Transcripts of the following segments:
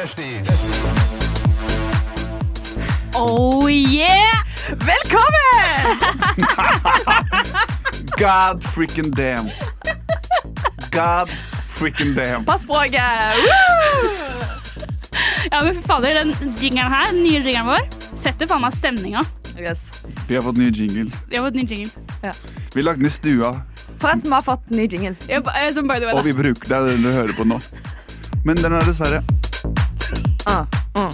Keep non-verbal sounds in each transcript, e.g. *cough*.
Rushdie. Oh yeah! Velkommen! *laughs* God freaking damn. God freaking damn. På språket. Ja, men fy fader, den jingeren her, den nye jingeren vår, setter faen meg stemninga. Yes. Vi har fått ny jingle. Vi har fått ny jingle. Vi lagde den i stua, Forresten, vi har fått ny jingle. Ja, ba- eh, Som by the way, og vi bruker det er den du hører på nå. Men den er dessverre Ah, uh.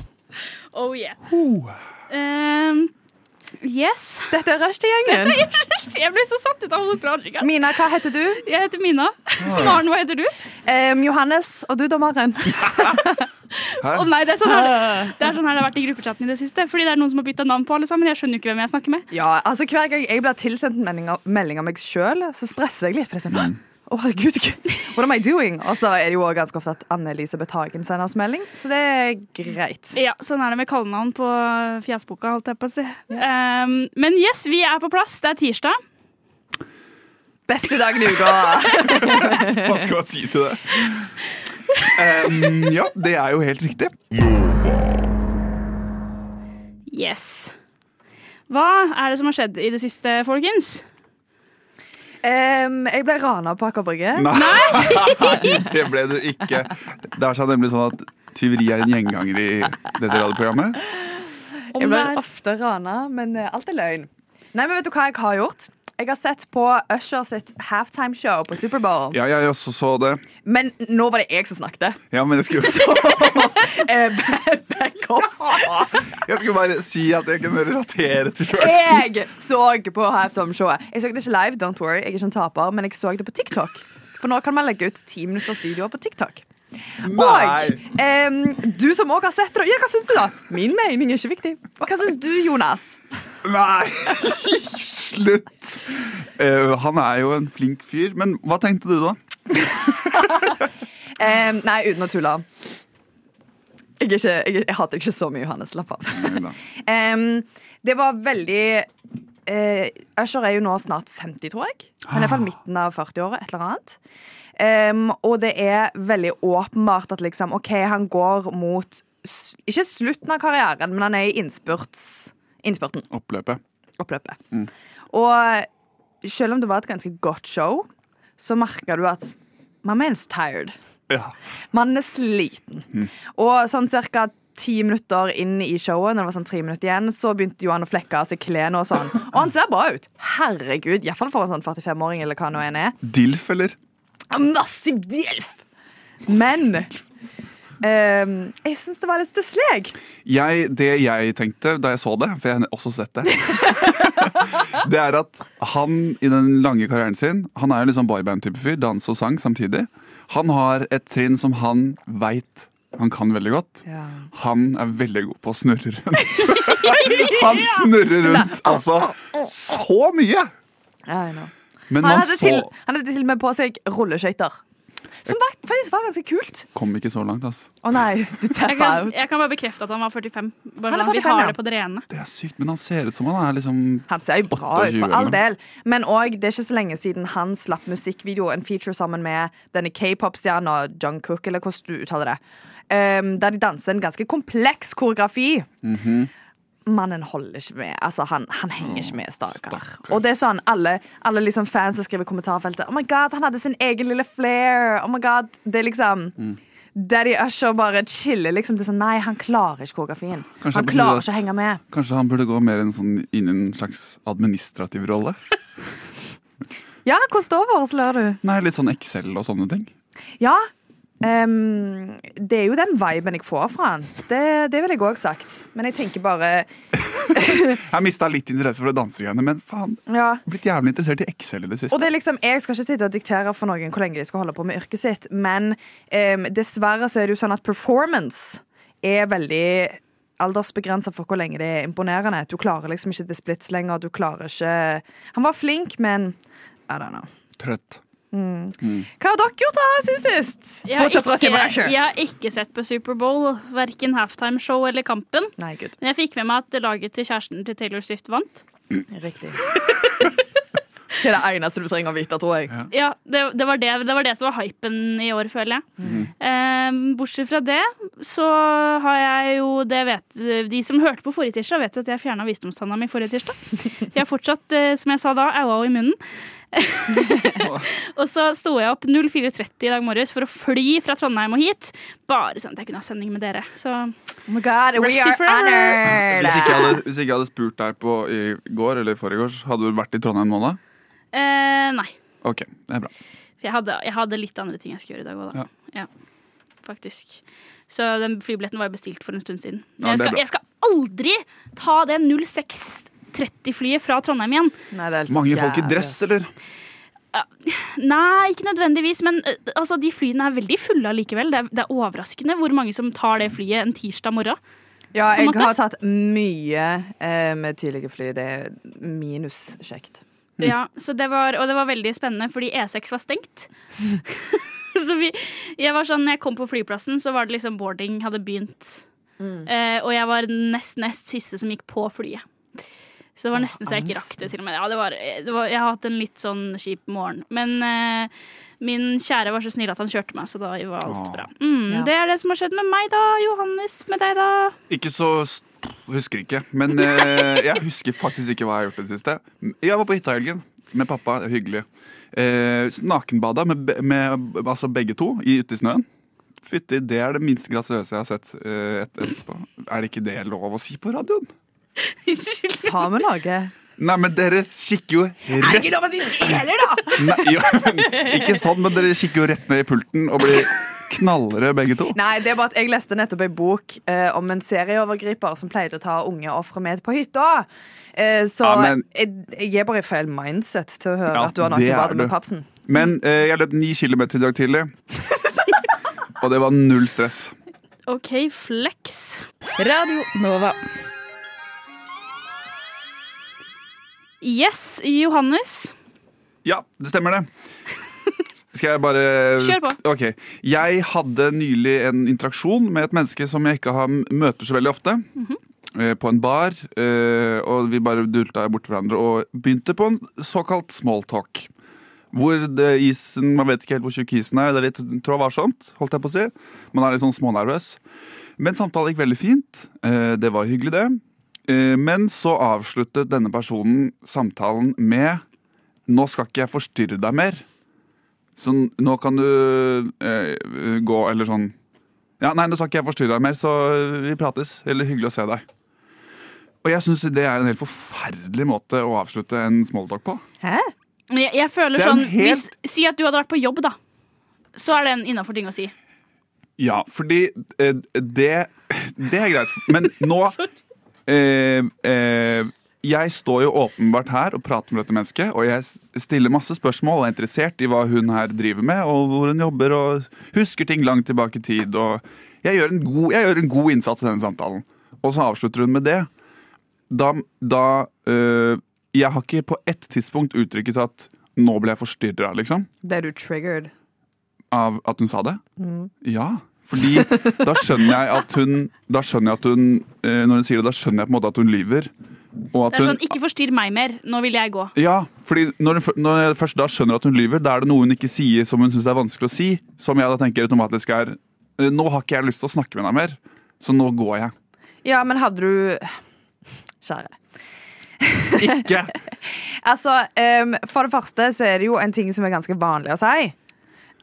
Oh yeah. Um, yes. Dette er rushtid-gjengen. Jeg ble så satt ut av jingeren. Mina, hva heter du? Jeg heter Mina. Maren, hva heter du? Um, Johannes. Og du, dommeren? *laughs* Å nei, det er sånn her det er sånn her det har vært i gruppechatten i det siste. Fordi det er noen som har bytta navn på alle sammen. Jeg skjønner jo ikke hvem jeg snakker med. Ja, altså Hver gang jeg blir tilsendt en melding av, melding av meg sjøl, så stresser jeg litt. For jeg er sånn, å herregud, what am I doing? Og så er det jo også ganske ofte at Anne-Elisabeth Hagen sender oss melding, så det er greit. Ja, Sånn er det med kallenavn på fjesboka, holdt jeg på å si. Ehm, men yes, vi er på plass. Det er tirsdag. Beste dagen i uka! *laughs* Hva skal man si til det? Um, ja, det er jo helt riktig. Yes. Hva er det som har skjedd i det siste, folkens? Em, jeg ble rana på Aker Brygge. *laughs* Nei, det ble du ikke. Det er nemlig sånn at tyveri er en gjenganger i dette radioprogrammet. Jeg blir ofte rana, men eh, alt er løgn. Nei, men vet du hva jeg har gjort? Jeg har sett på Usher sitt halftime-show på Superbowl. Ja, jeg også så det. Men nå var det jeg som snakket. Ja, men jeg skulle, *laughs* Eh, back- off. *laughs* jeg skulle bare si at jeg kunne relatere til følelsen. Jeg så på halftime-showet. Jeg så det ikke live, don't worry, jeg er ikke en taper, men jeg så det på TikTok. For nå kan man legge ut ti minutters videoer på TikTok. Og em, du som også har sett det, ja, hva syns du, da? Min mening er ikke viktig. Hva syns du, Jonas? Nei, slutt. Uh, han er jo en flink fyr. Men hva tenkte du, da? uh, *laughs* nei, uten å tulle. Jeg, ikke, jeg, jeg hater ikke så mye Johannes. Slapp av. um, *laughs* det var veldig uh, Usher er jo nå snart 50, tror jeg. Han er i hvert fall midten av 40-året. Et eller annet. Um, og det er veldig åpenbart at liksom, OK, han går mot Ikke slutten av karrieren, men han er i innspurts, innspurten. Oppløpet. Oppløpet. Og selv om det var et ganske godt show, så merka du at man er tired. Ja. Man er sliten. Og sånn cirka ti minutter inn i showet, når det var sånn tre minutter igjen, så begynte jo han å flekke av seg klærne og sånn. Og han ser bra ut. Herregud, Iallfall for en sånn 45-åring eller hva nå enn er. Dilf, eller? Massiv dilf! Men ehm, jeg syns det var litt stusslig. Det jeg tenkte da jeg så det, for jeg har også sett det *laughs* Det er at han i den lange karrieren sin Han er jo sånn boyband-type fyr. Dans og sang samtidig. Han har et trinn som han veit han kan veldig godt. Han er veldig god på å snurre rundt. *laughs* han snurrer rundt altså så mye! Ja. Men Han man hadde, så til, han hadde til og med på seg rulleskøyter. Som var, faktisk var ganske kult. Kom ikke så langt, altså. Å nei, du jeg kan, jeg kan bare bekrefte at han var 45. Bare Han er sånn, vi har ja. det på det rene. Det er sykt, men han ser ut som han er liksom Han ser jo bra ut, for all del. Men òg, det er ikke så lenge siden han slapp musikkvideo, en feature sammen med denne k-pop-stjerna Jungkook, eller hvordan du uttaler det. Um, der de danser en ganske kompleks koreografi. Mannen holder ikke med. Altså, han, han henger ikke med, stakkar. Og det er sånn, alle, alle liksom fans som skriver i kommentarfeltet Oh my god, han hadde sin egen lille flair. Oh my god, Det er liksom Daddy Usher bare chiller liksom. Det er sånn, Nei, han klarer ikke koreografien. Kanskje han klarer at- ikke å henge med. Kanskje han burde gå mer inn, sånn, inn i en slags administrativ rolle? *laughs* Ja, hvordan da foreslår du? Nei, litt sånn Excel og sånne ting. Ja. Ehm, det er jo den viben jeg får fra han. Det, det vil jeg òg sagt. Men jeg tenker bare *laughs* Jeg mista litt interesse for det dansegreiene, men faen, Ja. blitt jævlig interessert i Excel i det siste. Og det er liksom, Jeg skal ikke sitte og diktere for noen hvor lenge de skal holde på med yrket sitt, men um, dessverre så er det jo sånn at performance er veldig aldersbegrensa for hvor lenge det er imponerende. Du klarer liksom ikke the splits lenger. Du klarer ikke Han var flink, men I don't know. Trøtt. Hva har dere gjort da siden sist? Jeg har, ikke, jeg har ikke sett på Superbowl, verken halftimeshow eller Kampen. Nei. Men jeg fikk med meg at laget til kjæresten til Taylor Swift vant. Riktig. *laughs* Det er det eneste du trenger å vite, tror jeg. Ja, det, det, var det, det var det som var hypen i år, føler jeg. Eh, bortsett fra det, så har jeg jo det vet, De som hørte på forrige tirsdag, vet jo at jeg fjerna visdomstanna mi forrige tirsdag. Jeg har fortsatt, eh, som jeg sa da, aua i munnen. *laughs* og så sto jeg opp 04.30 i dag morges for å fly fra Trondheim og hit. Bare sånn at jeg kunne ha sending med dere. Så Oh my God, we are honored. Hvis ikke, jeg hadde, hvis ikke jeg hadde spurt deg på i går eller i forgårs, hadde du vært i Trondheim nå da? Eh, nei. Ok, det er bra. For jeg hadde, jeg hadde litt andre ting jeg skulle gjøre i dag òg, da. Ja. Faktisk. Så den flybilletten var jo bestilt for en stund siden. Ja, jeg, skal, jeg skal aldri ta det 0630-flyet fra Trondheim igjen. Nei, det er helt Mange folk i dress, eller? Nei, ikke nødvendigvis, men altså, de flyene er veldig fulle allikevel. Det er, det er overraskende hvor mange som tar det flyet en tirsdag morgen. Ja, jeg har tatt mye eh, med tidlige fly. Det er minuskjekt. Ja, så det var, og det var veldig spennende, fordi E6 var stengt. *laughs* så vi, jeg var sånn, når jeg kom på flyplassen, så var det liksom boarding hadde begynt. Eh, og jeg var nest nest siste som gikk på flyet. Så det var nesten så jeg ikke rakk det. til og med ja, det var, det var, Jeg har hatt en litt sånn kjip morgen. Men eh, min kjære var så snill at han kjørte meg, så da var alt bra. Mm, Ja. Det er det som har skjedd med meg, da. Johannes, med deg, da. Ikke så st- Husker ikke. Men *laughs* eh, jeg husker faktisk ikke hva jeg har gjort i det siste. Jeg var på hytta i helgen med pappa. er Hyggelig. Eh, nakenbada med, med altså begge to i, ute i snøen. Fytti, det er det minst grasiøse jeg har sett eh, et, etterpå. Er det ikke det lov å si på radioen? Unnskyld. Sa? Nei, men dere kikker jo rett lov å si det heller, da! Nei, jo, men, Ikke sånn, men dere kikker jo rett ned i pulten og blir knallrøde begge to. Nei, det er bare at Jeg leste nettopp ei bok eh, om en serieovergriper som pleide å ta unge ofre med på hytta. Eh, så Ja, men- jeg, jeg er bare i feil mindset til å høre Ja, at du har det nakenbade med papsen. Men eh, jeg løp ni kilometer i dag tidlig. *laughs* Og det var null stress. OK, flex. Radio Nova. Yes, Johannes. Ja, det stemmer det. Skal jeg bare Kjør på. Ok. Jeg hadde nylig en interaksjon med et menneske som jeg ikke har møter så veldig ofte. Mhm. eh, På en bar. eh, Og vi bare dulta bort hverandre og begynte på en såkalt smalltalk. Hvor det isen, Man vet ikke helt hvor tjukk isen er. Det er litt trå varsomt, holdt jeg på å si. Man er litt sånn smånervøs. Men samtalen gikk veldig fint. Eh, Det var hyggelig, det. Eh, Men så avsluttet denne personen samtalen med Nå skal ikke jeg forstyrre deg mer. Så nå kan du eh, gå, eller sånn Ja, nei, nå skal ikke jeg forstyrre deg mer, så eh, vi prates. Eller hyggelig å se deg. Og jeg syns det er en helt forferdelig måte å avslutte en smalltalk på. Hæ? Men jeg, jeg føler er sånn helt- hvis, Si at du hadde vært på jobb, da. Så er det en innafor ting å si. Ja, fordi eh, det, det er greit. Men nå *laughs* eh, eh, Jeg står jo åpenbart her og prater med dette mennesket, og jeg stiller masse spørsmål og er interessert i hva hun her driver med, og hvor hun jobber, og husker ting langt tilbake i tid. Og jeg gjør en god, jeg gjør en god innsats i denne samtalen. Og så avslutter hun med det. Da, da øh, Jeg har ikke på ett tidspunkt uttrykket at 'nå ble jeg forstyrra', liksom Ble du triggered? av at hun sa det? Ja. Fordi da skjønner jeg at hun Da skjønner jeg at hun eh, Når hun sier det, da skjønner jeg på en måte at hun lyver. Og at Det er hun sånn, Ikke forstyrr meg mer. Nå vil jeg gå. Ja, fordi når, hun, når jeg først da skjønner at hun lyver, da er det noe hun ikke sier som hun syns er vanskelig å si. Som jeg da tenker automatisk er eh, Nå har ikke jeg lyst til å snakke med deg mer, så nå går jeg. Ja, men hadde du Kjære. Ikke! *laughs* Altså, um, For det første så er det jo en ting som er ganske vanlig å si.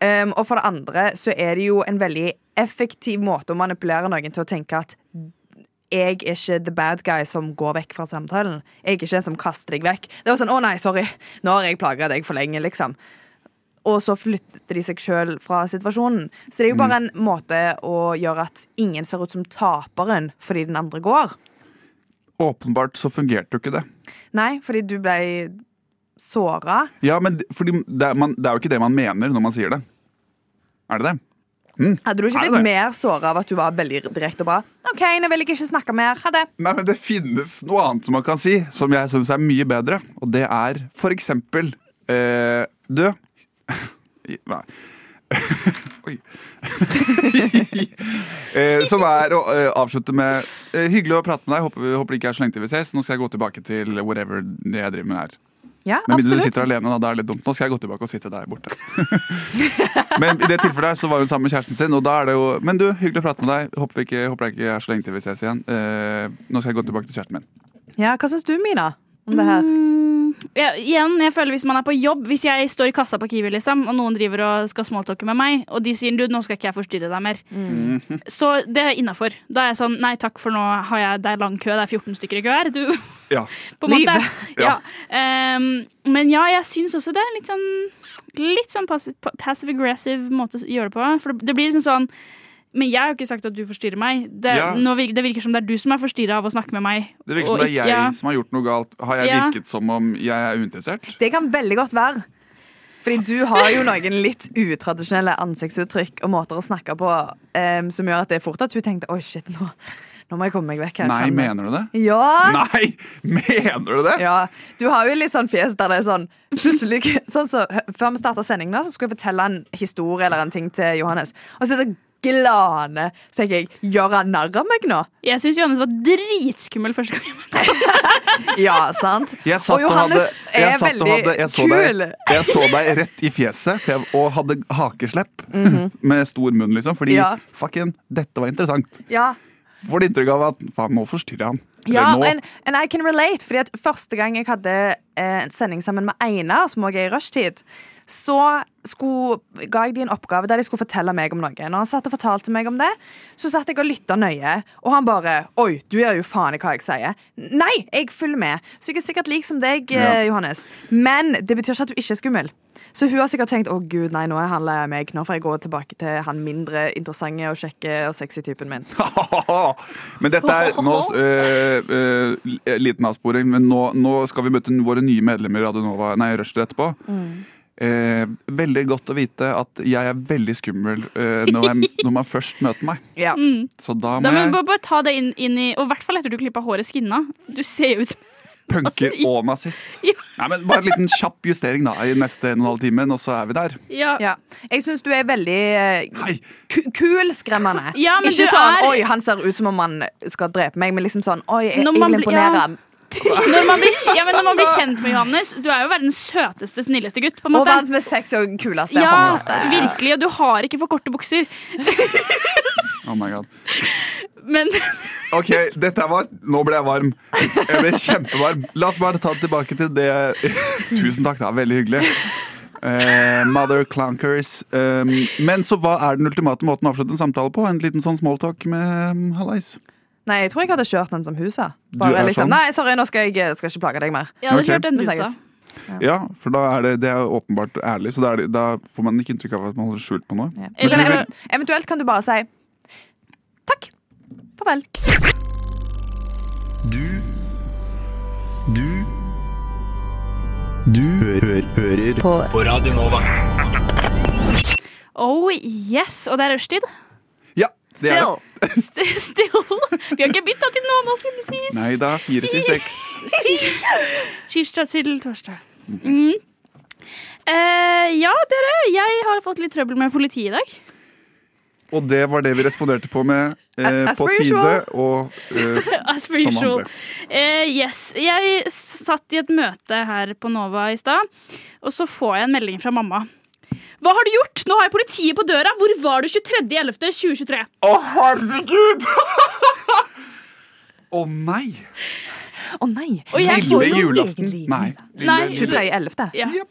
Um, og for det andre så er det jo en veldig effektiv måte å manipulere noen til å tenke at jeg er ikke the bad guy som går vekk fra samtalen. Jeg er ikke den som kaster deg vekk. Det var sånn, å nei, sorry, nå har jeg plaga deg for lenge, liksom. Og så flytter de seg sjøl fra situasjonen. Så det er jo bare en måte å gjøre at ingen ser ut som taperen fordi den andre går. Åpenbart så fungerte jo ikke det. Nei, fordi du ble såra. Ja, men det er, man, det er jo ikke det man mener når man sier det. Er det det? Hadde du ikke blitt mer såra av at du var veldig direkte og bra? OK, nå vil jeg ikke snakke mer. Ha det. Nei, men det finnes noe annet som man kan si, som jeg syns er mye bedre. Og det er for eksempel eh, Du *laughs* Nei. *laughs* Oi. *laughs* eh, som er å eh, avslutte med eh, Hyggelig å prate med deg. Håper, håper det ikke er så lenge til vi ses. Nå skal jeg gå tilbake til whatever jeg driver med her. Ja, Med mindre du sitter alene, da, Det er litt dumt. Nå skal jeg gå tilbake og sitte der borte. *laughs* men i det tilfellet så var hun sammen med kjæresten sin, og da er det jo Men du, hyggelig å prate med deg. Håper, vi ikke, håper jeg ikke er så lenge til vi ses igjen. Eh, nå skal jeg gå tilbake til kjæresten min. Ja, hva syns du, Mina, om det her? Mm, ja, igjen, jeg føler Hvis man er på jobb, hvis jeg står i kassa på Kiwi liksom, og noen driver og skal smalltalke med meg, og de sier du, nå skal ikke jeg forstyrre deg mer, *laughs* så det er innafor. Da er jeg sånn nei takk, for nå har jeg, det er lang kø, det er 14 stykker i kø her. Du, Ja. *laughs* på en måte. *laughs* Ja. Ja. Um, men ja, jeg syns også det er litt sånn Litt sånn passive, passive aggressive måte å gjøre det på. For det, det blir liksom sånn Men jeg har ikke sagt at du forstyrrer meg. Det, Ja. nå virker, det virker som det er du som er forstyrra av å snakke med meg. Det virker som det er jeg ja. som har gjort noe galt. Har jeg Ja. virket som om jeg er uinteressert? Det kan veldig godt være. Fordi du har jo noen litt utradisjonelle ansiktsuttrykk og måter å snakke på um, som gjør at det er fort at hun tenkte oi, shit, nå, nå må jeg komme meg vekk her. Nei, mener du det? Ja. Nei, *laughs* mener du det? ja. Du har jo litt sånn fjes der det er sånn plutselig sånn så, Før vi starta sendingen, da, så skulle jeg fortelle en historie eller en ting til Johannes. Og så er det glane. Så tenker jeg, gjør han narr av meg nå? Jeg syns Johannes var dritskummel første gang. jeg møtte. *laughs* Ja, sant? Jeg satt og og hadde, Johannes jeg er satt og veldig hadde jeg kul. deg, jeg så deg rett i fjeset jeg, og hadde hakeslepp *laughs* med stor munn, liksom. Fordi. Ja. fucking, dette var interessant. Ja, Får inntrykk av at faen, nå forstyrrer han. Ja, and, and I can relate. Fordi at Første gang jeg hadde eh, en sending sammen med Einar, som òg er i rushtid, så skulle, ga jeg de en oppgave der de skulle fortelle meg om noe. Når han satt og fortalte meg om det, så satt jeg og lytta nøye. Og han bare 'Oi, du gjør jo faen i hva jeg sier'. Nei, jeg følger med. Så jeg er sikkert lik som deg, eh, Ja. Johannes. Men det betyr ikke at du ikke er skummel. Så hun har sikkert tenkt 'Å gud, nei, nå er han lei av meg'. Nå får jeg gå tilbake til han mindre interessante og kjekke og sexy typen min. *laughs* Men dette er nå, øh, øh, liten avsporing, men nå, nå skal vi møte våre nye medlemmer i Radio Nova, nei, Rushdie etterpå. Mm. Eh, veldig godt å vite at jeg er veldig skummel eh, når, jeg, *laughs* når man først møter meg. Ja. Så da må Da må jeg bare, bare ta det inn, inn i Og i hvert fall etter du klippa håret skinna. Du ser jo ut som punker *laughs* altså, og nazist. *laughs* Ja. Nei, men Bare en liten kjapp justering da i neste en og en halv time, og så er vi der. Ja. Ja. Jeg syns du er veldig eh, kul skremmende. Ja, Ikke sånn er- 'oi, han ser ut som om han skal drepe meg', men liksom sånn 'oi, jeg, Når jeg man vil imponere. Når, man blir, ja, men når man blir kjent med Johannes Du er jo verdens søteste, snilleste gutt. på en Og verdens mest sexy og kuleste. Ja, virkelig. Og du har ikke for korte bukser. *laughs* Oh my god. Men Ok, dette var Nå ble jeg varm. Jeg ble kjempevarm. La oss bare ta det tilbake til det *laughs* Tusen takk, det var veldig hyggelig. Uh, mother clunkers. Um, men så hva er den ultimate måten å avslutte en samtale på? En liten sånn smalltalk med um, hallais? Nei, jeg tror jeg hadde kjørt den som huset. Du er liksom, sånn? Nei, sorry, nå skal jeg skal ikke plage deg mer. jeg hadde Ok. kjørt den Vi busa. snakkes. Ja, for da er det, det er åpenbart ærlig, så da, er det, da får man ikke inntrykk av at man holder skjult på noe. Ja. Eller- Men ev eventuelt kan du bare si takk. Farvel. Du Du Du hø hører på. på Radio Nova. Oh yes, Og det er rushtid. Ja, det er det. *laughs* St- Still. Vi har ikke bytta til noen nå siden sist. Nei da, fire til seks. *laughs* Tirsdag til torsdag. Mm. Eh, ja, dere. Jeg har fått litt trøbbel med politiet i dag. Og det var det vi responderte på med eh, As på tide og eh, *laughs* As per som usual. Eh, yes. Jeg satt i et møte her på Nova i stad, og så får jeg en melding fra mamma. Hva har du gjort? Nå har jeg politiet på døra. Hvor var du 23.11.2023? Å, herregud! *laughs* Å nei! Å nei. Og jeg får Lille jo julaften. egentlig- Nei. Nei. Lille- 23.11. ja, Jep.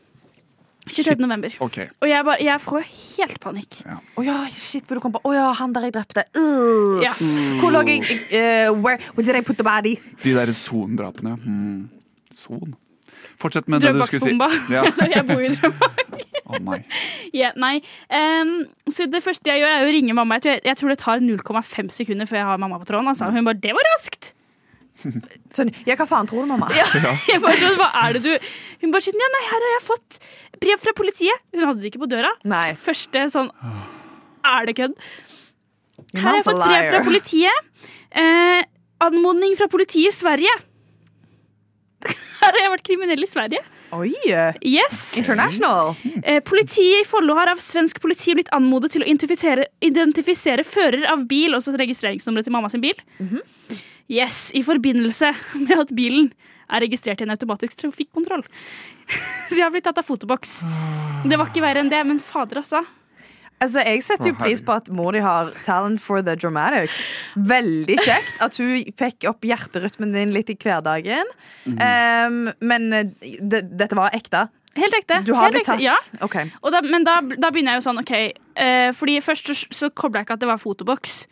23. november. Ok. Og jeg, bare, jeg får helt panikk. Å ja, shit, hvor du kom på Å ja, han der jeg drepte. Uh. Ja. Hvor lå jeg? Uh, where, where did I put the body? De der Son-drapene. Mm. Son. Fortsett med det du skulle si. Drøbaktsbomba. Ja. *laughs* jeg bor i Drøbak. Å yeah, *laughs* nei. Um, så det første jeg gjør, er å ringe mamma. Jeg tror, jeg tror det tar 0,5 sekunder før jeg har mamma på tråden. Altså. Hun bare 'Det var raskt!' *laughs* Sånn, ja, hva faen tror du, mamma? *laughs* Ja. Jeg bare sånn, hva er det du Hun bare sånn, ja, nei, her har jeg fått brev fra politiet. Hun hadde det ikke på døra. Nei. Første sånn Er det kødd? Her har jeg fått brev fra politiet. Eh, anmodning fra politiet i Sverige. Her har jeg vært kriminell i Sverige. Oi! Yes. International. Eh, politiet i Follo har av svensk politi blitt anmodet til å identifisere, identifisere fører av bil, og så registreringsnummeret til mamma sin bil. Yes, I forbindelse med at bilen er registrert i en automatisk trafikkontroll. *laughs* Så jeg har blitt tatt av fotoboks. Det var ikke verre enn det, men fader, altså. Altså, Jeg setter jo pris på at mor di har talent for the dramatics. Veldig kjekt at hun fikk opp hjerterytmen din litt i hverdagen. Um, men eh, det, dette var ekte. Helt ekte. Du har blitt tatt. Ja. Okay. Og da, men da, da begynner jeg jo sånn, OK uh, Fordi først så, så kobla jeg ikke at det var fotoboks.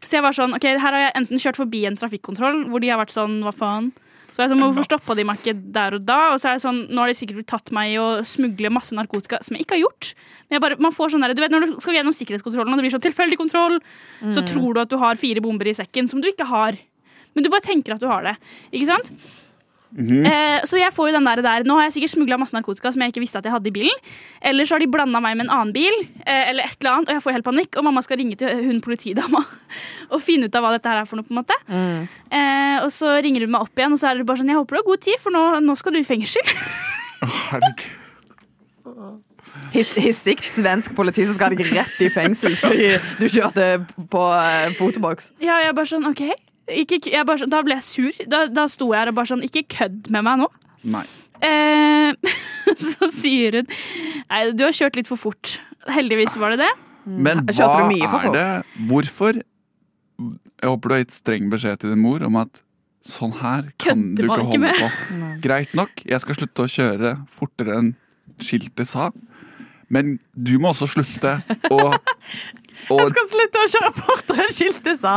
Så jeg var sånn, ok, her har jeg enten kjørt forbi en trafikkontroll hvor de har vært sånn, hva faen. Så jeg sånn, Hvorfor stoppa de meg ikke der og da? Og så er jeg sånn, Nå har de sikkert tatt meg i å smugle masse narkotika, som jeg ikke har gjort. Men jeg bare, man får sånn der, du vet Når du skal gjennom sikkerhetskontrollen, og det blir sånn tilfeldig kontroll, så tror du at du har fire bomber i sekken, som du ikke har. Men du bare tenker at du har det. Ikke sant? Eh, så jeg får jo den der, der. Nå har jeg sikkert smugla masse narkotika som jeg ikke visste at jeg hadde i bilen. Eller så har de blanda meg med en annen bil, eh, eller et eller annet, og jeg får helt panikk. Og mamma skal ringe til hun politidama *laughs* og finne ut av hva dette her er for noe. på en måte eh, Og så ringer hun meg opp igjen, og så er det bare sånn Jeg håper du har god tid, for nå, nå skal du i fengsel. *laughs* Herregud. Hissig hissigt svensk politi som skal ha deg rett i fengsel fordi du kjørte på fotoboks. Ja, jeg er bare sånn OK. Ikke, jeg bare da ble jeg sur. Da, da sto jeg her og bare sånn Ikke kødd med meg nå. Nei. Eh, *laughs* så sier hun Nei, du har kjørt litt for fort. Heldigvis var det det. Men hva er det Hvorfor Jeg håper du har gitt streng beskjed til din mor om at sånn her kan du ikke holde med. på. Greit nok, jeg skal slutte å kjøre fortere enn skiltet sa. Men du må også slutte å *laughs* og Jeg skal slutte å kjøre fortere enn skiltet sa.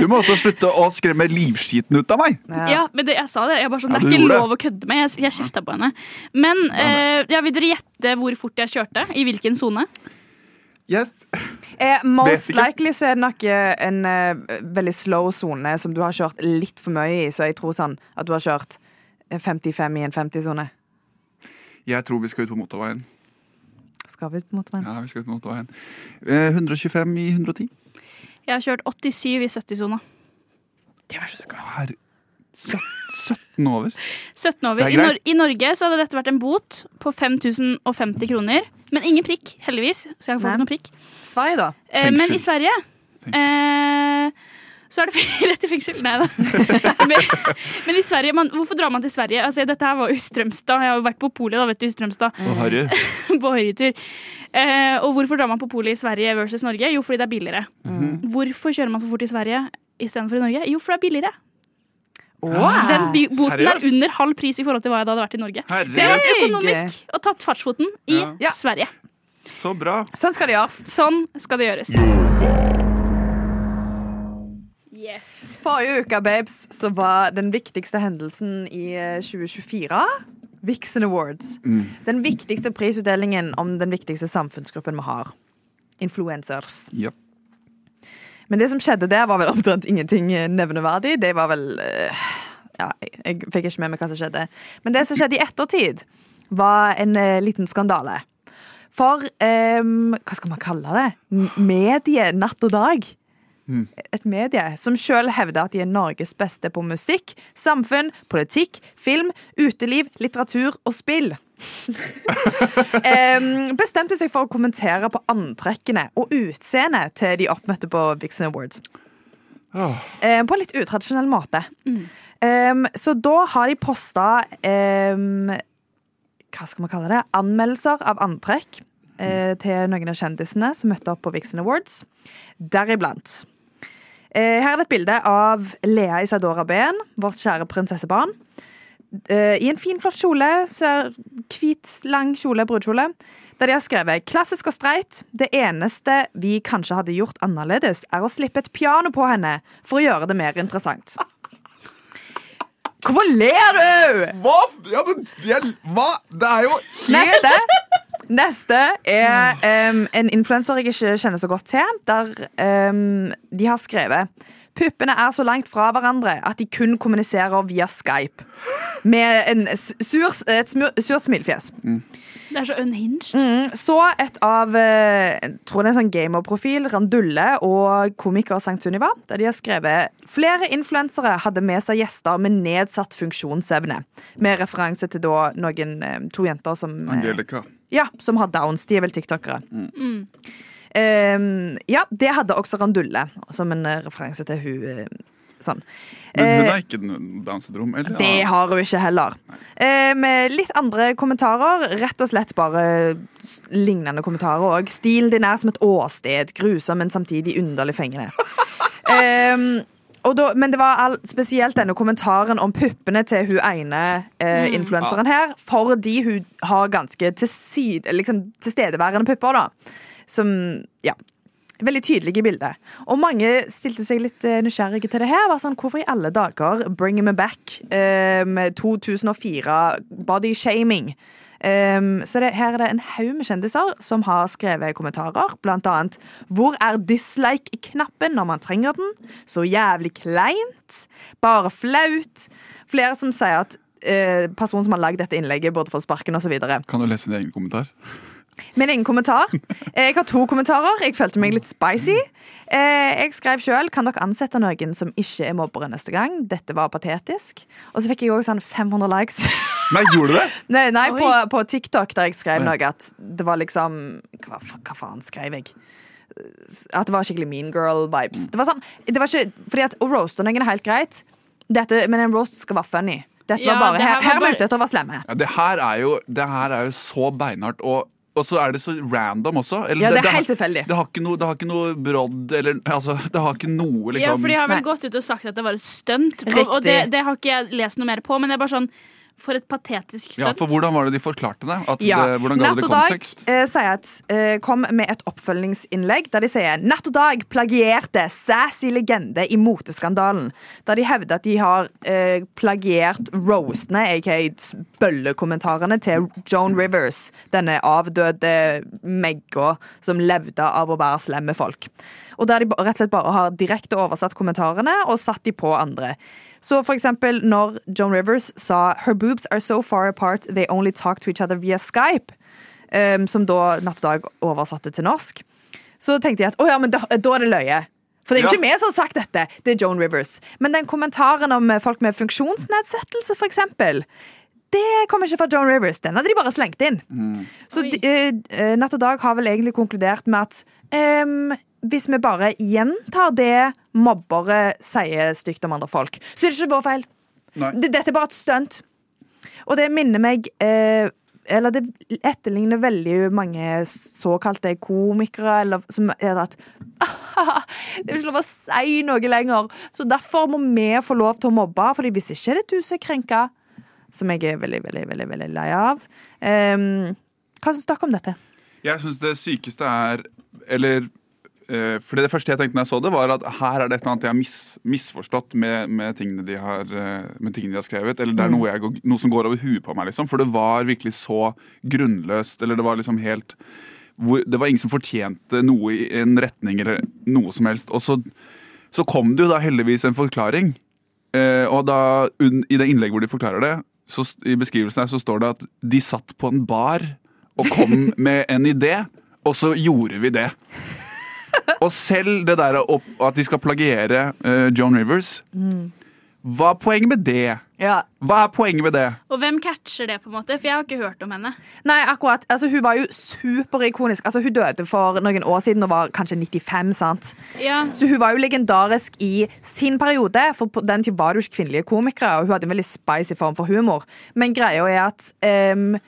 du må også slutte å skremme livskiten ut av meg! Ja, men det, jeg sa det. Jeg bare sånn, Ja, det er ikke lov det. å kødde med. Jeg, jeg kjefta på henne. Men eh, ja, vil dere gjette hvor fort jeg kjørte? I hvilken sone? Yes. Eh, most likely så er det nok eh, en uh, veldig slow sone som du har kjørt litt for mye i. Så jeg tror sånn at du har kjørt eh, 55 i en 50-sone. jeg tror vi skal ut på motorveien. Skal vi på motorveien? Ja, vi skal ut på motorveien. Eh, 125 i 110. Jeg har kjørt 87 i 70-sona. Det var så godt. 17 over. 17 over. Er I, Nor. I Norge så hadde dette vært en bot på 5050 kroner. Men ingen prikk, heldigvis. Så jeg får fått ikke noen prikk. Sverige, da? Eh, men i Sverige eh, så er det *laughs* rett i fengsel. Nei da. *laughs* men, men i Sverige, man, hvorfor drar man til Sverige? Altså, dette her var jo Strømstad. Jeg har jo vært på polet, da, vet du, i Strømstad. Og Harry. *laughs* på høyretur. Eh, og hvorfor drar man på polet i Sverige versus Norge? Jo, fordi det er billigere. Hvorfor kjører man for fort i Sverige istedenfor i Norge? Jo, for det er billigere. Den boten Seriøst? er under halv pris i forhold til hva jeg da hadde vært i Norge. Så jeg har vært økonomisk og tatt fartsboten i Ja. Ja. Sverige. Så bra. Sånn skal det gjøres. Sånn skal det gjøres. Yes. Forrige uke, babes, så var den viktigste hendelsen i eh, 2024 Vixen Awards. Den viktigste prisutdelingen om den viktigste samfunnsgruppen vi har. Influencers. Yep. Men det som skjedde der, var vel omtrent ingenting eh, nevneverdig. Det var vel eh, Ja, jeg, fikk ikke med meg hva som skjedde. Men det som skjedde i ettertid, var en eh, liten skandale. For um, hva skal man kalle det? Medie natt og dag. Et medie som sjøl hevder at de er Norges beste på musikk, samfunn, politikk, film, uteliv, litteratur og spill. *laughs* Em, bestemte seg for å kommentere på antrekkene og utseendet til de oppmøtte på Vixen Awards. Oh. På en litt utradisjonell måte. Em, så da har de posta um, Hva skal man kalle det? Anmeldelser av antrekk uh, til noen av kjendisene som møtte opp på Vixen Awards. Deriblant. Eh, her er det et bilde av Lea Isadora Behn, vårt kjære prinsessebarn. Eh, I en fin, flott kjole. Ser hvit, lang kjole, brudekjole. Der de har skrevet 'klassisk og streit'. Det eneste vi kanskje hadde gjort annerledes, er å slippe et piano på henne for å gjøre det mer interessant. Hvorfor ler du?! Hva? Ja, men jeg, hva? Det er jo Neste Neste er um, en influenser jeg ikke kjenner så godt til, der um, de har skrevet Puppene er så langt fra hverandre at de kun kommuniserer via Skype. Med en sur, et surt smilefjes. Det er så unhinged. Mm, Så et av eh, jeg tror det er en sånn gamerprofil, Randulle og komiker Sankt Sunniva, der de har skrevet flere influensere hadde med seg gjester med nedsatt funksjonsevne. Med referanse til da noen eh, to jenter som eh, Angelica. Ja, som har downs. De er vel tiktokere. Um, ja, det hadde også Randulle, som en eh, referanse til hun, eh, sånn. Men hun Eh, har ikke Downs syndrom? Eller? det har hun ikke heller. Eh, med litt andre kommentarer. Rett og slett bare lignende kommentarer òg. Stilen din er som et åsted. Grusom, men samtidig underlig fengende. *laughs* Ehm, og da, men det var all, spesielt denne kommentaren om puppene til hun ene eh, influenseren her. Fordi hun har ganske tilsyd, liksom, tilstedeværende pupper, da. Som Ja. Veldig tydelige bilder. Og mange stilte seg litt eh, nysgjerrige til det her. Var sånn, Hvorfor i alle dager bring me back eh, med 2004 bodyshaming? Um, så det, her er det en haug med kjendiser som har skrevet kommentarer. Blant annet 'Hvor er dislike-knappen når man trenger den?' 'Så jævlig kleint'. 'Bare flaut'. Flere som sier at uh, personen som har lagd dette innlegget, burde få sparken osv. Kan du lese din egen kommentar? Men ingen kommentar. Jeg har to kommentarer. Jeg følte meg litt spicy. Eh, Jeg skrev sjøl kan dere ansette noen som ikke er mobbere neste gang. Dette var patetisk. Og så fikk jeg òg sånn 500 likes. Nei, gjorde du det? *laughs* nei, nei på, på TikTok, der jeg skrev noe at det var liksom Hva, hva faen skrev jeg? At det var skikkelig mean girl-vibes. Det var sånn, det var ikke, fordi at Å roaste noen er helt greit, Dette, men en roast skal være funny. Dette Ja, var bare, det her her, var her er vi bare- ute etter å være slemme. Ja, det, her er jo, det her er jo så beinhardt. Og, og så er det så random også. Eller, Ja, det er har- helt tilfeldig. Det har ikke noe, det har ikke noe brodd eller altså, Det har ikke noe, liksom Ja, for de har vel Nei. gått ut og sagt at det var et stunt. Og, og det, det har ikke jeg lest noe mer på, men det er bare sånn For et patetisk Ja, for hvordan var det de forklarte det? At Ja. det hvordan ga Natt det og Dag kontekst? eh, sier at, eh, kom med et oppfølgingsinnlegg der de sier Natt og Dag plagierte sassy legende i moteskandalen. Der de hevder at de har eh, plagiert roastene, aka bøllekommentarene, til Joan Rivers. Denne avdøde megga som levde av å være slem med folk. Og der de rett og slett bare har direkte oversatt kommentarene og satt de på andre. Så for eksempel når Joan Rivers sa Her boobs are so far apart they only talk to each other via Skype, um, som da Natt og Dag oversatte til norsk, så tenkte jeg at å ja, men da, da er det løye. For det er jo ikke vi som har sagt dette, det er Joan Rivers. Men den kommentaren om eh, folk med funksjonsnedsettelse, for eksempel, det kom ikke fra Joan Rivers. Den hadde de bare slengt inn. Så de, eh, eh, Natt og Dag har vel egentlig konkludert med at em, hvis vi bare gjentar det mobbere sier stygt om andre folk, så er det ikke vår feil. Nei. Dette er bare et stunt. Og det minner meg eh, Eller det etterligner veldig mange såkalte komikere eller, som er at *laughs* Det er ikke lov å si noe lenger, så derfor må vi få lov til å mobbe. Fordi hvis ikke er det du som er krenka, som jeg er veldig, veldig, veldig, veldig lei av. Um, hva syns dere om dette? Jeg syns det sykeste er Eller eh, fordi det første jeg tenkte når jeg så det, var at her er det et eller annet jeg har mis, misforstått med, med, tingene de har, eh, med tingene de har skrevet. Eller det er noe, jeg, noe som går over huet på meg, liksom. For det var virkelig så grunnløst. Eller det var liksom helt hvor, Det var ingen som fortjente noe i en retning eller noe som helst. Og så, så kom det jo da heldigvis en forklaring. Eh, og da, i det innlegget hvor de forklarer det, så, i beskrivelsen her så står det at de satt på en bar og kom *laughs* med en idé, og så gjorde vi det. *laughs* Og selv det der at de skal plagiere eh, Joan Rivers Hva er poenget med det? Ja. Hva er poenget med det? Og hvem catcher det, på en måte? For jeg har ikke hørt om henne. Nei, akkurat. Altså, hun var jo superikonisk. Altså, hun døde for noen år siden og var kanskje 95. sant? Ja, Så hun var jo legendarisk i sin periode, for på den tid var det jo ikke kvinnelige komikere, og hun hadde en veldig spicy form for humor. Men greia er at em,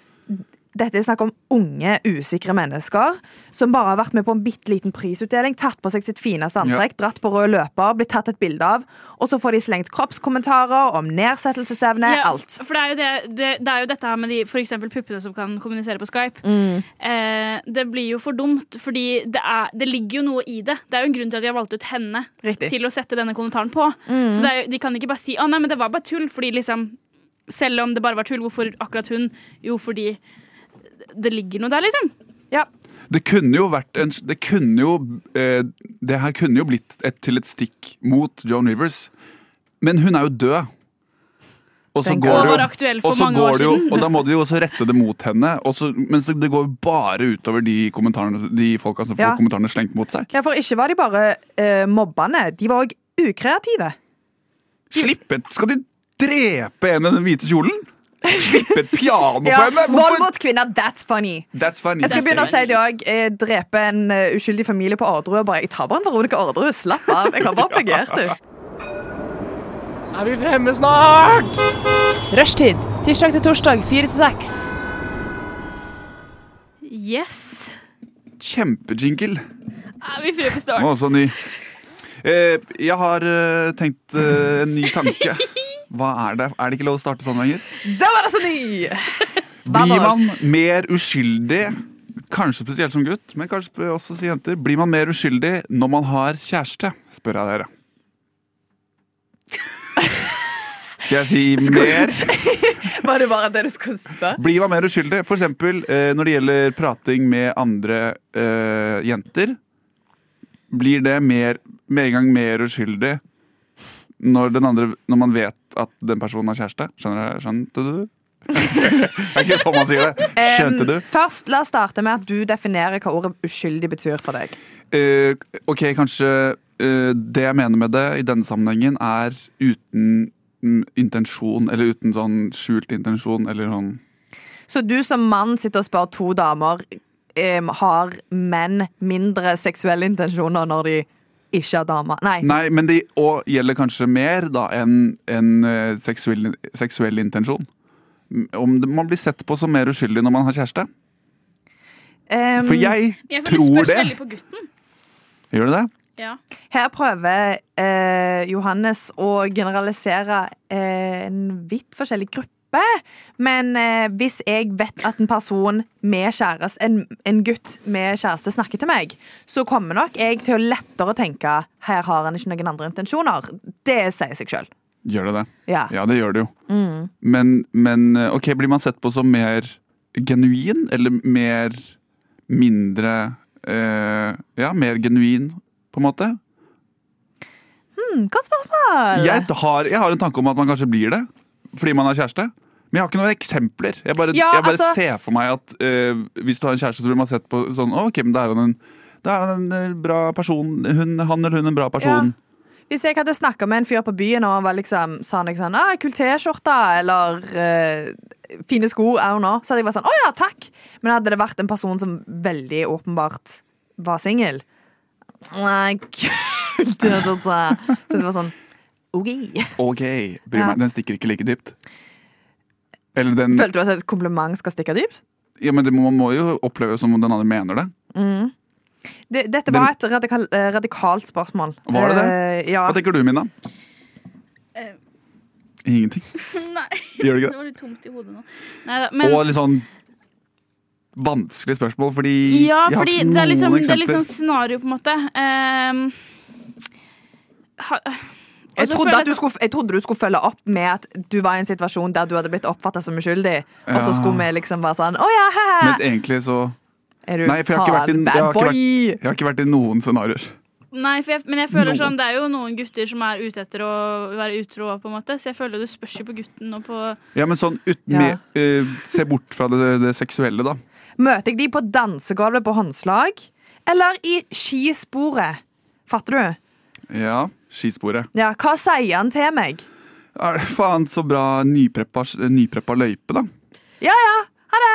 dette er snakk om unge, usikre mennesker som bare har vært med på en bitte liten prisutdeling, tatt på seg sitt fineste antrekk, dratt på rød løper, blitt tatt et bilde av, og så får de slengt kroppskommentarer om nedsettelsesevne, ja, alt. For det er, jo det, det, det er jo dette her med de for eksempel puppene som kan kommunisere på Skype. Mm. Eh, det blir jo for dumt, fordi det, er, det ligger jo noe i det. Det er jo en grunn til at de har valgt ut henne Riktig. til å sette denne kommentaren på. Så det er, jo- de kan ikke bare si å nei, men det var bare tull, fordi liksom Selv om det bare var tull, hvorfor akkurat hun? Jo, fordi det ligger noe der, liksom. Ja. Det kunne jo vært en Det kunne jo eh, Det her kunne jo blitt et, til et stikk mot Joan Rivers. Men hun er jo død. Og så går det jo, og så går det jo, og da må de jo også rette det mot henne. Og så, mens det, det går jo bare utover de De folka som får Ja. kommentarene slengt mot seg. ja, for ikke var de bare eh, mobbende, de var òg ukreative. Slippet! Skal de drepe en i den hvite kjolen? Slippe et piano Ja, på henne? Vold mot kvinner, that's funny. That's funny. Jeg skal begynne å si det òg. Drepe en eh, uskyldig familie på Orderud. og Bare, jeg tar bare en Veronica Orderud. Slapp av. Jeg har bare plagiert du. Er vi fremme snart? Rushtid. Tirsdag til torsdag, fire til seks. Yes. Kjempejingle. Er vi fremme snart? også ny. Eh, jeg har eh, tenkt eh, en ny tanke. *laughs* Hva er det? Er det ikke lov å starte sånn lenger? Da var det så ny! Blir man mer uskyldig, kanskje spesielt som gutt, men kanskje også som jenter, blir man mer uskyldig når man har kjæreste, spør jeg dere. Skal jeg si *laughs* mer? *laughs* Var det bare det du skulle spørre? Blir man mer uskyldig? For eksempel eh, når det gjelder prating med andre øh, jenter. Blir det mer, med en gang mer uskyldig når, den andre, når man vet at den personen har kjæreste? Skjønner du? Skjønte du? *laughs* det er ikke sånn man sier det. Skjønte du? Um, Først, La oss starte med at du definerer hva ordet uskyldig betyr for deg. Uh, ok, kanskje uh, det jeg mener med det i denne sammenhengen, er uten intensjon, eller uten sånn skjult intensjon, eller sånn Så du som mann sitter og spør to damer um, Har menn mindre seksuelle intensjoner når de ikke har damer? Nei. Nei, men det og gjelder kanskje mer da enn en, eh, seksuell, seksuell intensjon. Om man blir sett på som mer uskyldig når man har kjæreste. Um, For jeg Jeg tror det. på gutten. Gjør du det? Ja. Her prøver eh, Johannes å generalisere eh, en vidt forskjellig gruppe. Men eh, hvis jeg vet at en person med kjæreste, en, en gutt med kjæreste snakker til meg, så kommer nok jeg til å lettere tenke her har han ikke noen andre intensjoner. Det sier seg sjøl. Gjør det det? Ja. Ja, det gjør det jo. Men, men eh, ok, blir man sett på som mer genuin, eller mer mindre eh, Ja, mer genuin, på en måte? Hmm, godt spørsmål. Jeg har, jeg har en tanke om at man kanskje blir det, fordi man har kjæreste. Men jeg har ikke noen eksempler. Jeg bare, Ja, jeg bare altså- ser for meg at uh, hvis du har en kjæreste, så blir man sett på sånn Ok, men da er han en, er han en eh, bra person. Hun, han eller hun en bra person. Hvis jeg hadde snakka med en fyr på byen og var liksom, sa han sånn ah, 'Kul T-skjorte' eller uh, 'fine sko', er hun nå? så hadde jeg vært sånn 'Å ja, takk'. Men hadde det vært en person som veldig åpenbart var singel Nei, *laughs* kult T-skjorte. Så det var sånn OK. Ok, bryr meg. Den stikker ikke like dypt. Eller den Følte du at et kompliment skal stikke dypt? Ja, men det må, man må jo oppleve som om den andre mener det. Det, dette Den- var et radikal, eh, radikalt spørsmål. Var det det? Uh, ja. Hva tenker du, Mina? Uh, Ingenting. *laughs* Nei, *laughs* Gjør det ikke det det? var litt tomt i hodet nå. Neida, men Og litt sånn vanskelig spørsmål, fordi Ja, jeg har fordi ikke det er, noen liksom, det er eksempler. liksom scenario, på en måte. Uh, ha, Jeg trodde, at du skulle, jeg trodde du skulle følge opp med at du var i en situasjon der du hadde blitt oppfatta som uskyldig. Og så skulle vi liksom være sånn Å ja, hæ! Men egentlig så Er du Nei, for jeg har i- jeg har vært. Jeg har ikke vært i noen scenarioer. Nei, for jeg, men jeg føler sånn Det er jo noen gutter som er ute etter å være utro, på en måte. Så jeg føler det spørs jo på gutten og på Ja, men sånn Ja. med, eh, Se bort fra det, det seksuelle, da. Møter jeg de på dansegulvet på håndslag? Eller i skisporet? Fatter du? Ja, skisporet. Ja, Hva sier han til meg? Er det faen så bra nypreppa, nypreppa løype, da? Ja ja, ha det!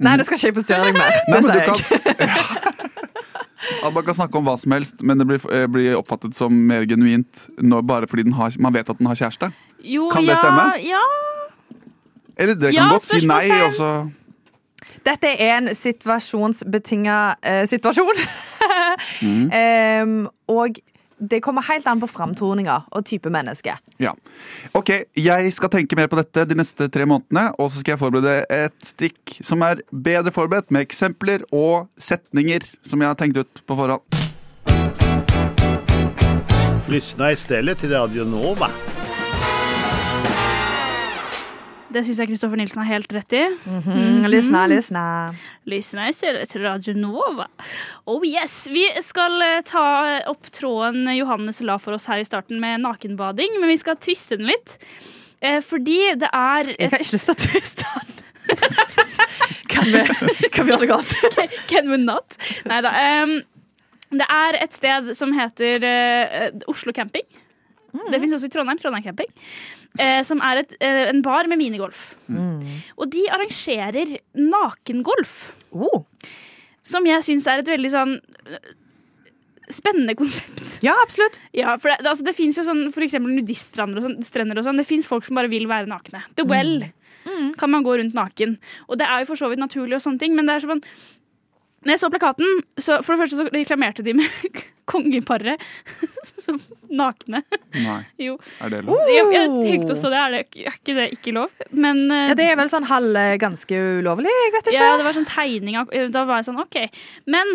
Nei, nå skal ikke jeg forstyrre deg mer. Nei, Det sier jeg. kan, at man kan snakke om hva som helst, men det blir, eh, blir oppfattet som mer genuint når, bare fordi den har, man vet at den har kjæreste. Jo, Kan det ja, stemme? Ja. Eller dere Ja, kan godt si nei, og så Dette er en situasjonsbetinga eh, situasjon. *laughs* Mm. um, og det kommer helt an på framtoninga og type menneske. Ja. Ok, jeg skal tenke mer på dette de neste tre månedene, og så skal jeg forberede et stikk som er bedre forberedt, med eksempler og setninger som jeg har tenkt ut på forhånd. Lyssna istället till Radio Nova. Det syns jeg Kristoffer Nilsen har helt rett i. Mm, Lysna, lysna. Lyssna istället till Radio Nova. Oh yes! Vi skal eh, ta opp tråden Johannes la for oss her i starten med nakenbading, men vi skal tviste den litt. Eh, fordi det er Jeg har ikke lyst til å tviste den. kan, vi, kan vi gjøre det galt? Can we not? Nei da. Um, det er et sted som heter uh, Oslo camping. Det fins også i Trondheim. Trondheim camping. Eh, som er et, eh, en bar med minigolf. Og de arrangerer nakengolf. Oh. Som jeg syns er et veldig sånn spennende konsept. Ja, absolutt. Ja, for det, altså, det fins jo sånn for eksempel nudiststrender og sånn. strender og sånn. Det fins folk som bare vil være nakne. The Well kan man gå rundt naken. Og det er jo for så vidt naturlig, og sånne ting, men det er sånn når jeg så plakaten, så for det første så reklamerte de med *laughs* kongeparet *laughs* som nakne. Nei, *laughs* Jo. er det lov? Jeg, jeg tenkte også det. Er, det, er ikke det ikke lov? Men eh, Ja, det er vel sånn halv eh, ganske ulovlig, jeg vet ikke. Ja, det var sånn tegning av Da var jeg sånn, OK. Men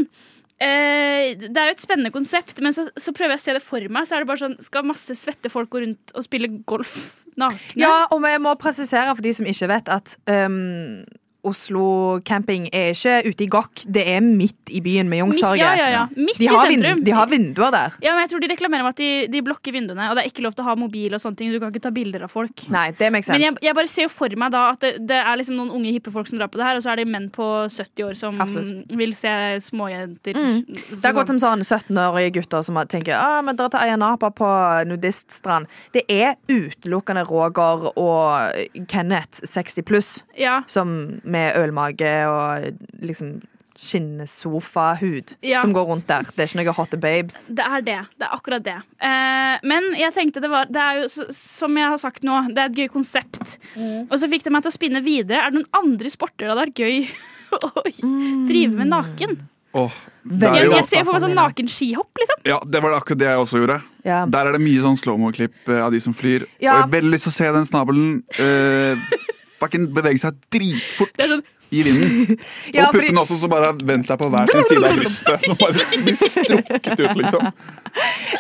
eh, det er jo et spennende konsept, men så, så prøver jeg å se det for meg. Så er det bare sånn Skal masse svette folk gå rundt og spille golf nakne? Ja, og vi må presisere for de som ikke vet at um, Oslo camping er ikke ute i Gokk, det er midt i byen med Youngstorget. Ja, ja, ja. Midt De, i har sentrum. de har vinduer der. Ja, men jeg tror De reklamerer om at de, de blokker vinduene, og det er ikke lov til å ha mobil. og sånne ting Du kan ikke ta bilder av folk. Nei, det makes sense. Men jeg, jeg bare ser jo for meg da at det, det er liksom noen unge hippe folk som drar på det her, og så er det menn på 70 år som Absolutt. vil se småjenter. Mm. Det er godt som sånn 17-årige gutter som tenker ah, men dra til Ayanapa på nudiststrand. Det er utelukkende Roger og Kenneth 60 pluss Ja, som med ølmage og liksom skinnesofahud Ja. som går rundt der. Det er ikke noe hot babes. det er det. Det er akkurat det. Eh, men jeg tenkte det var Det er jo, som jeg har sagt nå, det er et gøy konsept. Mm. Og så fikk det meg til å spinne videre. Er det noen andre sporter det hadde vært gøy *laughs* å drive med naken? Åh, det Veldig er Jeg, jeg ser for meg sånn nakenskihopp, liksom. ja, det var akkurat det jeg også gjorde. Ja. Der er det mye sånn slow-mo-klipp eh, av de som flyr. Ja. Og jeg har veldig lyst til å se den snabelen uh, *laughs* fucking bevege seg dritfort Det er sånn i vinden. *laughs* Ja, og fordi- også som bare har vendt seg på hver sin side av brystet. Som bare *laughs* blir strukket ut, liksom.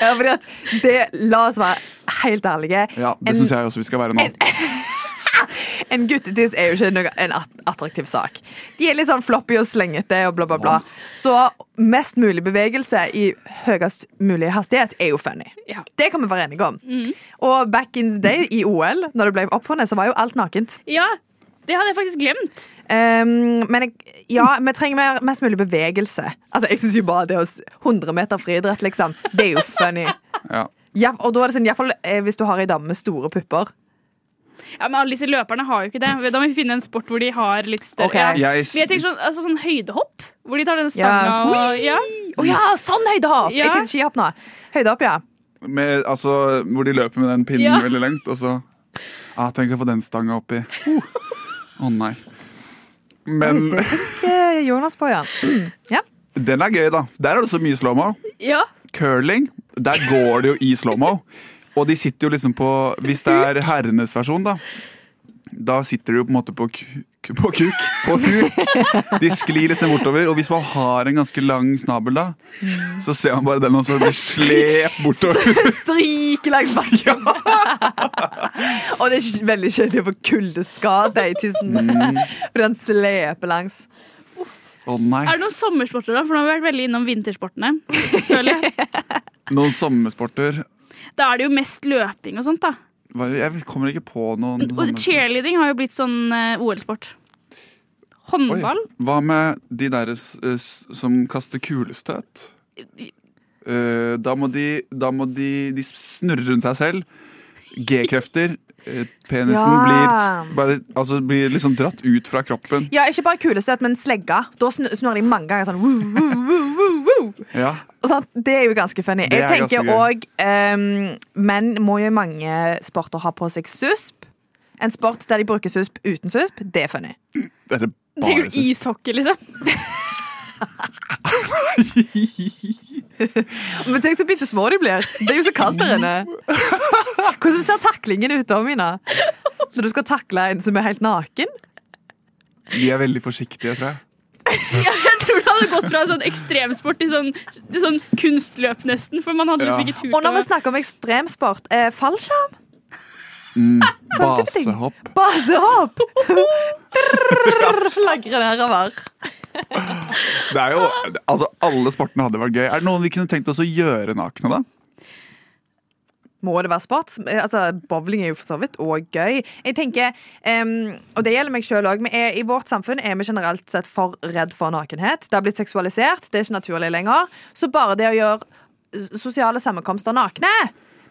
Ja, fordi at det, La oss være helt ærlige. Ja, Det syns jeg også vi skal være nå. En *laughs* guttetiss er jo ikke noe, en attraktiv sak. De er litt sånn floppy og slengete og bla, bla, bla. Så mest mulig bevegelse i høyest mulig hastighet er jo funny. Ja. Det kan vi være enige om. Og back in the day, i OL, når det ble oppfunnet, så var jo alt nakent. Ja, det hadde jeg faktisk glemt. Um, men jeg, ja, vi trenger mer, mest mulig bevegelse. Altså, jeg synes jo bare det å 100 meter friidrett, liksom, det er jo funny. Ja. Ja, og da er det sånn, i hvert fall eh, hvis du har ei dame med store pupper. Ja, Men alle disse løperne har jo ikke det. Da må vi finne en sport hvor de har litt større okay. ja. Men jeg tenker sånn, altså, sånn høydehopp, hvor de tar den Ja. og ja. Å ja, sånn høydehopp! Ja. Jeg tenkte skihopp nå. Høydehopp, ja. med, altså, hvor de løper med den pinnen Ja. veldig langt, og så ah, Tenk å få den stanga oppi. Å nei. Men eh, Jonas på, ja. *clears throat* ja. den er gøy, da. Der er det så mye slow-mo. ja. Curling, der går det jo i slow-mo. Og de sitter jo liksom på Hvis det er herrenes versjon, da. Da sitter de jo på en måte på. På kuk. På kuk! De sklir liksom bortover. Og hvis man har en ganske lang snabel, da, så ser man bare den også blir slept bortover. Stryke langs bakken. *laughs* og det er veldig kjedelig å få kuldeskade i tissen. for den sleper langs. Å nei. Er det noen sommersporter, da? For nå har vi vært veldig innom vintersportene. føler jeg. Noen sommersporter Da er det jo mest løping og sånt, da. Jeg kommer ikke på noen Og cheerleading har jo blitt sånn eh, OL-sport. Oi. Håndball? Hva med de der som kaster kulestøt? Eh, da må de Da må de De snurrer rundt seg selv. G-krefter. Eh, penisen Ja. blir, bare, altså, blir liksom dratt ut fra kroppen. Ja, Ikke bare kulestøt, men slegga. Da sn- snurrer de mange ganger sånn woo, woo, woo, woo, woo. Ja. Og? Det er jo ganske funny. Jeg er tenker òg um, Menn må jo i mange sporter ha på seg susp. En sport der de bruker susp uten susp, det er funny. *laughs* Det er det bare det er jo ishockey, liksom? *laughs* *laughs* *laughs* Men tenk så bitte små de blir. Det er jo så kaldt der inne. Hvordan ser taklingen ut da, Mina? Når du skal takle en som er helt naken? Vi er veldig forsiktige, tror jeg. *laughs* Jeg tror det hadde gått fra sånn ekstremsport til sånn, til sånn kunstløp, nesten. For man hadde liksom ikke tur Og når vi snakker om ekstremsport, eh, fallskjerm? Mm. Basehopp. Basehopp! *laughs* Slagre nedover. Det er jo, altså, alle sportene hadde vært gøy. Er det noen vi kunne tenkt oss å gjøre nakne, da? Må det være sport? Altså, Bowling er jo for så vidt òg gøy. Jeg tenker, um, og det gjelder meg selv også, I vårt samfunn er vi generelt sett for redd for nakenhet. Det har blitt seksualisert, det er ikke naturlig lenger. Så bare det å gjøre sosiale sammenkomster nakne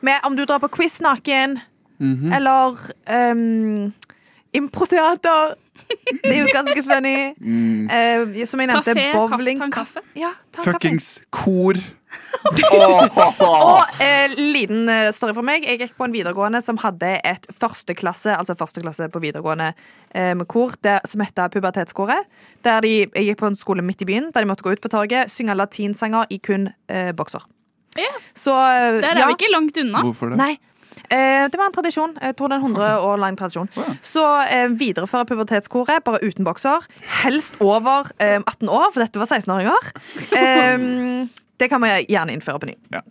med, Om du drar på quiz naken, eller em, improteater. Det er jo ganske funny. Mm. Eh, som jeg nevnte, Kafé, bowling. kaffe, kaffe. Ja. Fuckings kor. *laughs* Åh, Og eh, liten eh, story for meg. Jeg gikk på en videregående som hadde et førsteklasse altså førsteklasse på videregående eh, med kor der, som heter Pubertetskoret. Der de, jeg gikk på en skole midt i byen der de måtte gå ut på torget, synge latinsanger i kun eh, bokser. Ja. Så eh, Der er ja. vi ikke langt unna. Hvorfor det? Nei. Eh, det var en tradisjon. Jeg tror det er en 100 *laughs* år lang tradisjon. Så eh, videreføre pubertetskoret, bare uten bokser. Helst over eh, 18 år, for dette var 16-åringer. *laughs* Eh, det kan vi gjerne innføre på ny. Ja.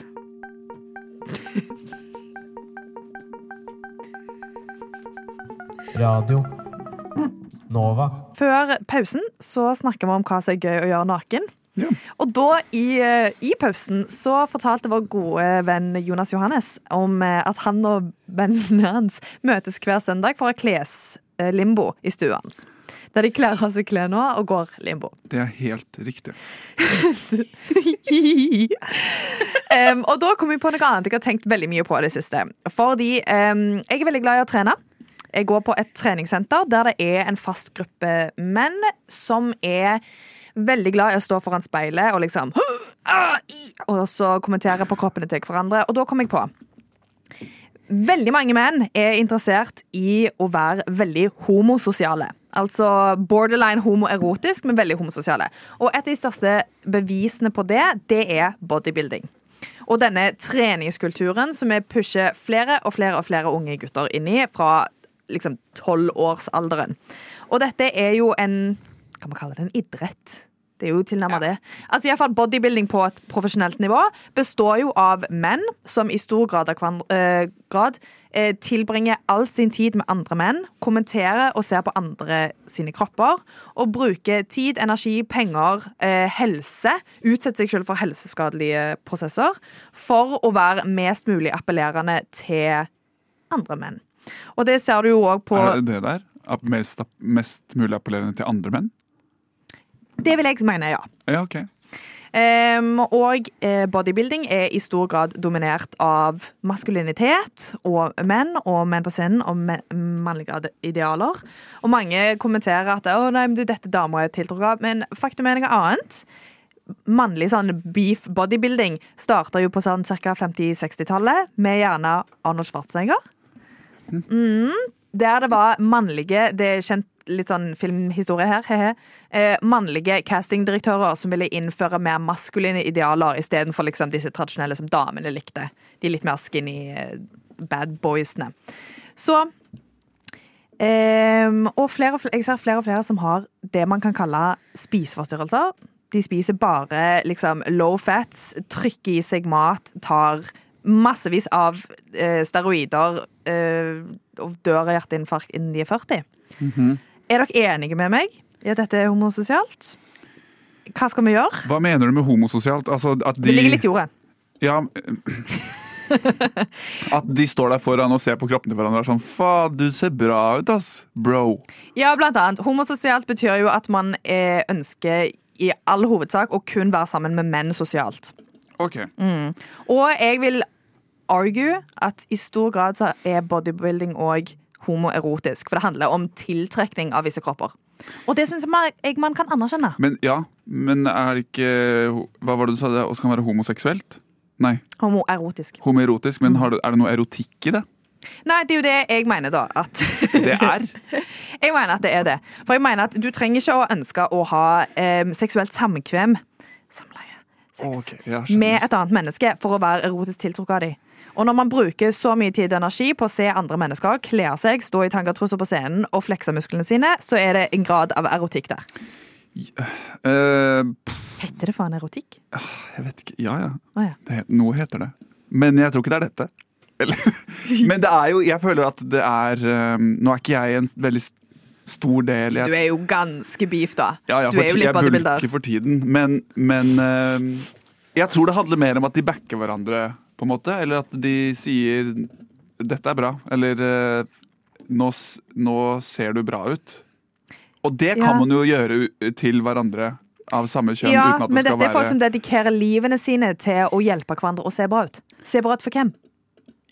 Radio Nova. Før pausen så snakker vi om hva som er gøy å gjøre naken. Ja. Og da, i, eh, i pausen, så fortalte vår gode venn Jonas Johannes om eh, at han og vennene hans møtes hver søndag for å kles limbo i stua hans. Der de kler av seg klærne og går limbo. *laughs* Det er helt riktig. *laughs* um, og da kom jeg på noe annet jeg har tenkt veldig mye på i det siste. Fordi um, jeg er veldig glad i å trene. Jeg går på et treningssenter der det er en fast gruppe menn som er veldig glad i å stå foran speilet og liksom Og så kommentere på kroppene til hverandre. Og da kom jeg på Veldig mange menn er interessert i å være veldig homososiale. Altså borderline homoerotisk, men veldig homososiale. Og et av de største bevisene på det, det er bodybuilding. Og denne treningskulturen som vi pusher flere og flere og flere unge gutter inn i fra liksom tolvårsalderen. Og dette er jo en Kan man kalle det en idrett? Det er jo tilnærmet det. Altså iallfall Bodybuilding på et profesjonelt nivå består jo av menn som i stor grad, eh, grad eh, tilbringer all sin tid med andre menn, kommenterer og ser på andre sine kropper, og bruker tid, energi, penger, eh, helse, utsetter seg selv for helseskadelige prosesser, for å være mest mulig appellerende til andre menn. Og det ser du jo òg på Er det det der? Mest, mest mulig appellerende til andre menn? Det vil jeg mene, ja. Ja, ok. Um, og eh, bodybuilding er i stor grad dominert av maskulinitet og menn, og menn på scenen og me- mannlige idealer. Og mange kommenterer at å, nei, men dette damer er tiltrukket av, men faktum er noe annet. Mannlig sånn beef bodybuilding starta jo på sånn ca. 50-60-tallet med gjerne Arnold Schwarzenegger. Mm, der det var mannlige Det er kjent litt sånn filmhistorie her. Hehe. Eh, mannlige castingdirektører som ville innføre mer maskuline idealer istedenfor liksom disse tradisjonelle som damene likte. De litt mer skinny eh, bad boysene. Så eh, Og flere, jeg ser flere og flere som har det man kan kalle spiseforstyrrelser. De spiser bare liksom low fats, trykker i seg mat, tar massevis av eh, steroider eh, og dør av hjerteinfarkt innen de er 40. Er dere enige med meg i at dette er homososialt? Hva skal vi gjøre? Hva mener du med homososialt? Altså, at de, Det ligger litt i jorda. Ja, *laughs* at de står der foran og ser på kroppene til hverandre og er sånn Faen, du ser bra ut, ass, bro. Ja, blant annet. Homososialt betyr jo at man er, ønsker i all hovedsak å kun være sammen med menn sosialt. Ok. Og jeg vil argue at i stor grad så er bodybuilding òg homoerotisk. For det handler om tiltrekning av visse kropper. Og det syns jeg man, kan anerkjenne. Men ja, men er det ikke Hva var det du sa? Det også kan være homoseksuelt? Nei, Homoerotisk. homoerotisk. Men har du, er det noe erotikk i det? Nei, det er jo det jeg mener, da. At Det er. *laughs* Jeg mener at det er det. For jeg mener at du trenger ikke å ønske å ha eh, seksuelt samkvem Samleie. Sex. Okay, med et annet menneske for å være erotisk tiltrukket av dem. Og når man bruker så mye tid og energi på å se andre mennesker kle seg, stå i tangatruser på scenen og flekse musklene sine, så er det en grad av erotikk der. Ja, øh, Heter det faen erotikk? jeg vet ikke. Ja, ja. Å ja. Det, noe heter det. Men jeg tror ikke det er dette. Eller, *laughs* men det er jo Jeg føler at det er eh, Nå er ikke jeg en veldig stor del jeg, Du er jo ganske beef, da. Ja, ja, du er jo litt bodybuilder. jeg bulker for tiden. Men, men øh, jeg tror det handler mer om at de backer hverandre, på en måte. Eller at de sier 'dette er bra', eller eh, nå, 'nå ser du bra ut'. Og det kan Ja. man jo gjøre til hverandre av samme kjønn. Ja, uten at det men dette er folk som dedikerer livene sine til å hjelpe hverandre å se bra ut. Se bra ut for hvem?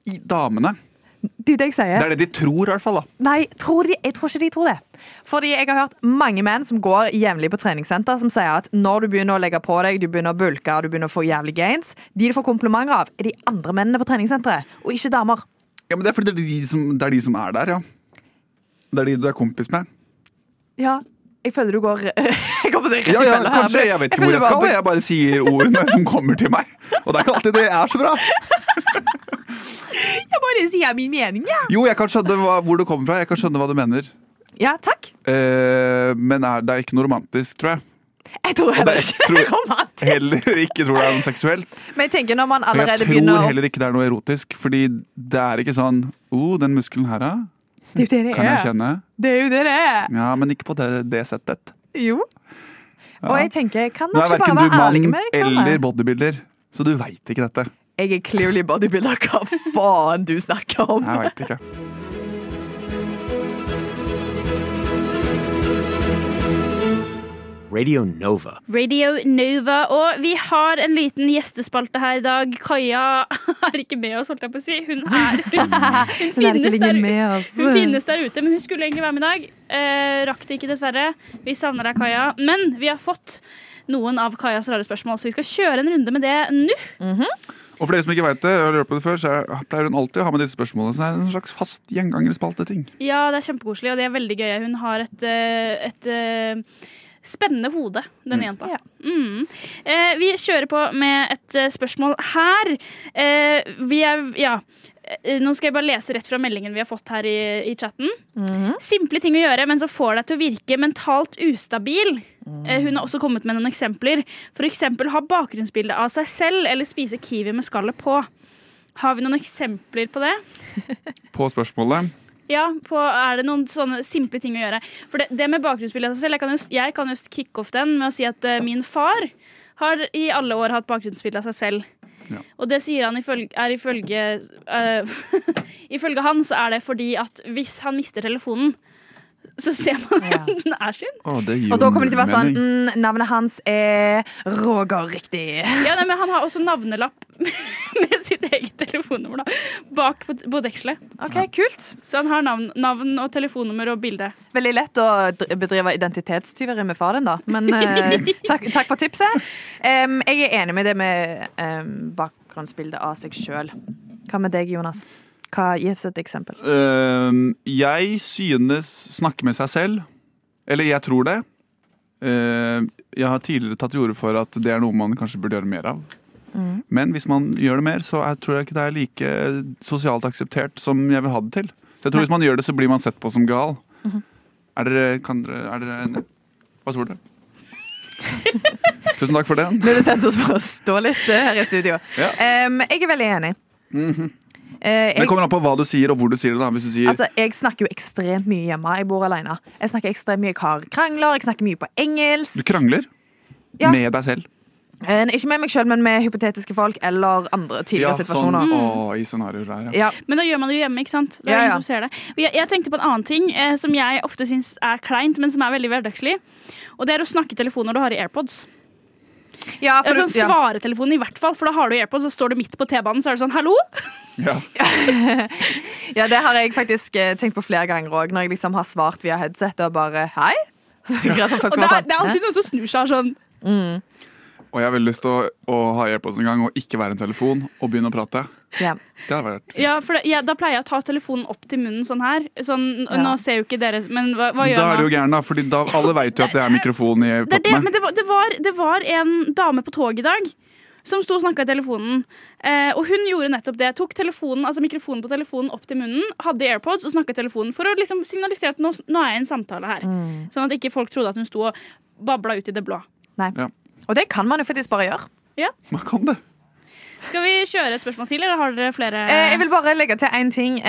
I damene. Det er det jeg sier. Det er det de tror, i hvert fall. da Nei, tror de, jeg tror ikke de tror det. Fordi jeg har hørt mange menn som går jevnlig på treningssenter, som sier at når du begynner å legge på deg, du begynner å bulke, og du begynner å få jævlig gains, de du får komplimenter av, er de andre mennene på treningssenteret, og ikke damer. Ja, men Det er fordi det er de som, det er, de som er der, ja. Det er de du er kompis med. Ja, jeg føler du går *laughs* Jeg kommer til å si Ja, ja, kanskje. Jeg vet ikke hvor jeg skal. Jeg bare sier ordene som kommer til meg. Og det er ikke alltid det er så bra. *laughs* Jeg bare sier min mening, ja. Jo, jeg kan skjønne hva, hvor du kommer fra. Jeg kan skjønne hva du mener. Ja, takk. Eh, men er, det er ikke noe romantisk, tror jeg. Jeg tror heller ikke det jeg er romantisk. heller ikke tror det er noe seksuelt. Men jeg tenker når man allerede begynner jeg tror begynner å heller ikke det er noe erotisk. Fordi det er ikke sånn oh, den muskelen her, da. Det er jo det det Kan jeg er. kjenne? Det er jo det det er. Ja, men ikke på det, det settet. Jo. Og jeg tenker, kan Nå dere er ikke verken bare du være ærlige mann med hverandre? eller bodybuilder, så du veit ikke dette. Jeg er clearly bodybuilder. Hva faen du snakker om? Jeg veit ikke. Radio Nova. Radio Nova. Og vi har en liten gjestespalte her i dag. Kaja er ikke med oss, holdt jeg på å si. Hun er *laughs* Hun, hun, finnes, der, med oss. hun finnes der ute, men hun skulle egentlig være med i dag. Eh, rakk det ikke, dessverre. Vi savner deg, Kaja. Men vi har fått noen av Kajas rare spørsmål, så vi skal kjøre en runde med det nå. Og for dere som ikke vet det, har på det før, så er- pleier hun alltid å ha med disse spørsmålene. Så det er en slags fast gjengangerspalte-ting. Ja, det er kjempekoselig, og det er veldig gøy. Hun har et, et, et eh, spennende hode, den jenta. Ja. Mm. Eh, vi kjører på med et eh, spørsmål her. Eh, vi er Ja. Eh, Nå skal jeg bare lese rett fra meldingen vi har fått her i, i chatten. Simple ting å gjøre, men som får deg til å virke mentalt ustabil. Mm. hun har også kommet med noen eksempler. For eksempel ha bakgrunnsbilde av seg selv eller spise kiwi med skallet på. Har vi noen eksempler på det? *laughs* På spørsmålet. Ja, på, er det noen sånne simple ting å gjøre? For det, det med bakgrunnsbilde av seg selv, jeg kan just, jeg kan just kicke off den med å si at uh, min far har i alle år hatt bakgrunnsbilde av seg selv. Og det sier han ifølge, er ifølge uh, *laughs* Ifølge han så er det fordi at hvis han mister telefonen, så ser man Ja. *laughs* den er sin. Å, det Og da kommer det til å være sånn mm, Navnet hans er Roger, riktig. Ja, nei, men Han har også navnelapp *laughs* med sitt eget telefonnummer da, bak på, på dekselet. Ok, Kult. Så han har navn, navn og telefonnummer og bilde. Veldig lett å bedrive identitetstyveri med faren, din, da. Men *laughs* eh, takk, takk for tipset. Um, jeg er enig med det med um, bakgrunnsbildet av seg sjøl. Hva med deg, Jonas? Hva, gis et eksempel. Uh, jeg synes snakke med seg selv, eller jeg tror det. Uh, jeg har tidligere tatt til orde for at det er noe man kanskje burde gjøre mer av. Mm. Men hvis man gjør det mer, så jeg tror jeg ikke det er like sosialt akseptert som jeg vil ha det til. Så jeg tror Hvis man gjør det, så blir man sett på som gal. Mhm. Er dere, kan dere, er dere enige? Hva tror dere? Tusen takk for det. Ble bestemt oss for å stå litt eh, her i studio. Ja. Um, jeg er veldig enig. Mhm. Eh, Det jeg, kommer an på hva du sier og hvor du sier det. da Hvis du sier altså, jeg snakker jo ekstremt mye hjemme. Jeg bor alene. Jeg snakker ekstremt mye, jeg har krangler, jeg snakker mye på engelsk. du krangler Ja. med deg selv. Eh, ikke med meg sjøl, men med hypotetiske folk eller andre tidligere ja, situasjoner. sånn, mm. å, i scenarioer der, ja. Ja. Men da gjør man det jo hjemme, ikke sant? Det er Ja, ja. ingen som ser det. Jeg, jeg tenkte på en annen ting eh, som jeg ofte syns er kleint, men som er veldig hverdagslig. Og det er å snakke i telefon når du har i AirPods. Ja, for sånn ja. Svaretelefon i hvert fall, for da har du AirPods, og står du midt på T-banen, så er det sånn 'hallo'? ja. *laughs* ja, det har jeg faktisk eh, tenkt på flere ganger òg, når jeg liksom har svart via headset og bare hei. *laughs* Så folk Og det er, det er sånn, alltid noen som snur seg sånn Mm. Og jeg har veldig lyst til å, å ha AirPods en gang og ikke være en telefon og begynne å prate. Ja. Det hadde vært Ja, for det, ja, da pleier jeg å ta telefonen opp til munnen sånn her. Sånn, Ja. Nå ser jo ikke dere, men hva, hva Da gjør er det jo gæren, da. Fordi da, alle vet jo at det er mikrofon i Det er det, men det var, det, var, det var en dame på toget i dag som sto og snakka i telefonen. Eh, og hun gjorde nettopp det. Tok telefonen, altså mikrofonen på telefonen opp til munnen, hadde AirPods og snakka i telefonen for å liksom signalisere at nå, nå er jeg i en samtale her. Mm. Sånn at ikke folk trodde at hun sto og babla ut i det blå. Og det kan man jo faktisk bare gjøre. Man kan det. Skal vi kjøre et spørsmål til, eller har dere flere? Eh, jeg vil bare legge til én ting.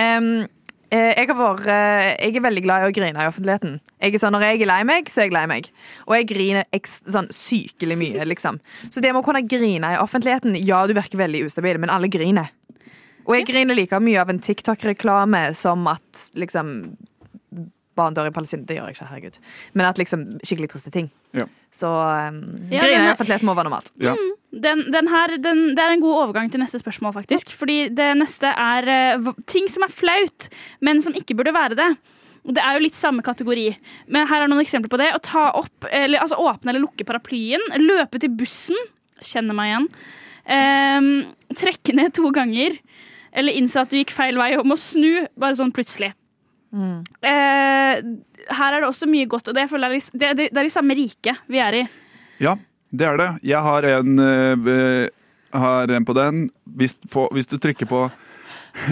Eh, jeg, vært, eh, jeg er veldig glad i å grine i offentligheten. Jeg sånn, Når jeg er lei meg, så er jeg lei meg. Og jeg griner eks, sånn sykelig mye. *laughs* liksom Så det med å kunne grine i offentligheten Ja, du virker veldig ustabil, men alle griner. Og jeg griner like mye av en TikTok-reklame som at liksom Barn dør i Palestina. Det gjør jeg ikke, herregud. Men at liksom skikkelig triste ting. Ja. Så um, Ja, grine i offentligheten må være normalt. Ja. Den, den her, den, det er en god overgang til neste spørsmål, faktisk. Fordi det neste er uh, ting som er flaut, men som ikke burde være det. Det er jo litt samme kategori, men her er noen eksempler på det. Å ta opp, eller, altså åpne eller lukke paraplyen, løpe til bussen, kjenner meg igjen. Um, trekke ned to ganger, eller innse at du gikk feil vei og må snu, bare sånn plutselig. Eh, her er det også mye godt, og det, er det, det, det er i samme rike vi er i. Ja, det er det. Jeg har en, eh, har en på den. Hvis, på, hvis du trykker på *laughs*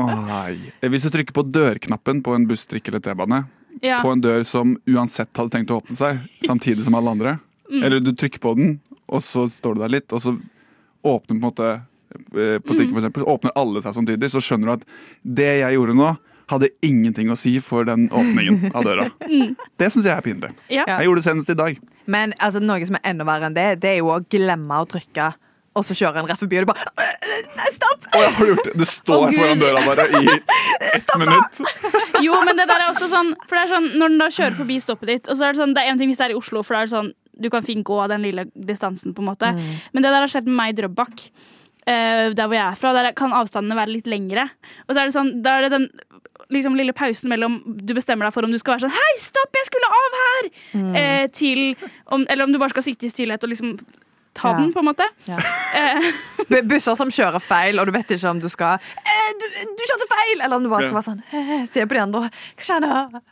nei. Hvis du trykker på dørknappen på en buss, trikk eller T-bane, Ja. på en dør som uansett hadde tenkt å åpne seg, samtidig som alle andre, Mm. eller du trykker på den, og så står du der litt, og så åpner på en måte eh, på Mm. trikken for eksempel, så åpner alle seg samtidig, så skjønner du at det jeg gjorde nå, hadde ingenting å si for den åpningen av døra. *laughs* Mm. Det syns jeg er pinlig. Ja. Jeg gjorde det senest i dag. Men altså, noe som er enda verre enn det, det er jo å glemme å trykke, og så kjøre en rett forbi, og du bare Nei, stopp! Og jeg har gjort det. Du står oh, foran døra bare i *laughs* ett minutt. Jo, men det der er også sånn For det er sånn, Når den da kjører forbi stoppet ditt Og så er det sånn, det er en ting hvis det er i Oslo For da er det sånn, du kan fint gå den lille distansen på en måte Men det der har skjedd med meg i Drøbak eh, Der hvor jeg er fra Der kan avstandene være litt lengre Og så er det sånn, da er det den liksom lille pausen mellom Du bestemmer deg for om du skal være sånn Hei, stopp, jeg skulle av her eh, Til, om, eller om du bare skal sitte i stillhet Og liksom ta Ja. den på en måte Ja. eh, Busser som kjører feil, og du vet ikke om du skal eh, du, du kjørte feil! Eller om du bare skal være sånn eh, Se på de andre. Hva skjer nå?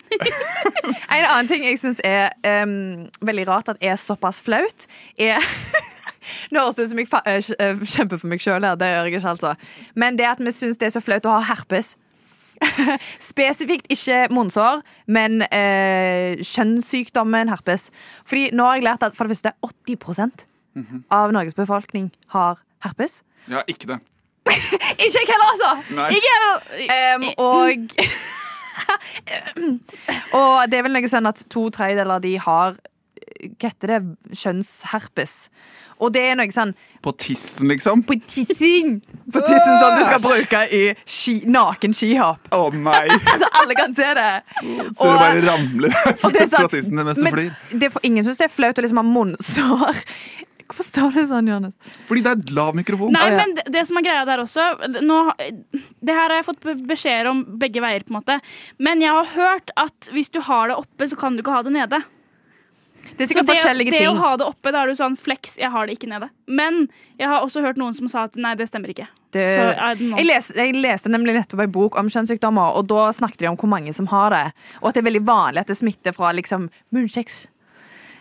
*laughs* en annen ting jeg syns er um, veldig rart at er såpass flaut, er *laughs* Nå høres det ut som jeg eh, eh, kjemper for meg sjøl her. Det gjør jeg ikke, altså. Men det at vi syns det er så flaut å ha herpes. *laughs* Spesifikt ikke munnsår, men eh, kjønnssykdommen herpes. Fordi nå har jeg lært at for det første 80% av Norges befolkning har herpes. Ja, ikke det. *laughs* Ikke jeg heller, altså! Nei. Ikke heller. Um, og *laughs* Og det er vel noe sånn at to tredjedeler av de har Hva heter det? Kjønnsherpes. Og det er noe sånn På tissen, liksom? på tissen! På tissen som du skal bruke i ski, naken skihopp. Å nei! *laughs* så alle kan se det. Så det bare ramler og det er fra sånn- tissen mens du flyr. det for, ingen syns det er flaut å liksom ha munnsår. Hvorfor står det sånn, Johannes? Fordi det er lav mikrofon. Nei, men det, det som er greia der også nå, Det her har jeg fått be- beskjeder om begge veier, på en måte. Men jeg har hørt at hvis du har det oppe, så kan du ikke ha det nede. Det er Så sikkert det, forskjellige det å ha det oppe, da er du sånn flex, jeg har det ikke nede. Men jeg har også hørt noen som sa at nei, det stemmer ikke. Det, jeg, les, jeg leste nemlig nettopp en bok om kjønnssykdommer, og da snakket de om hvor mange som har det. Og at det er veldig vanlig at det smitter fra liksom munnkjeks.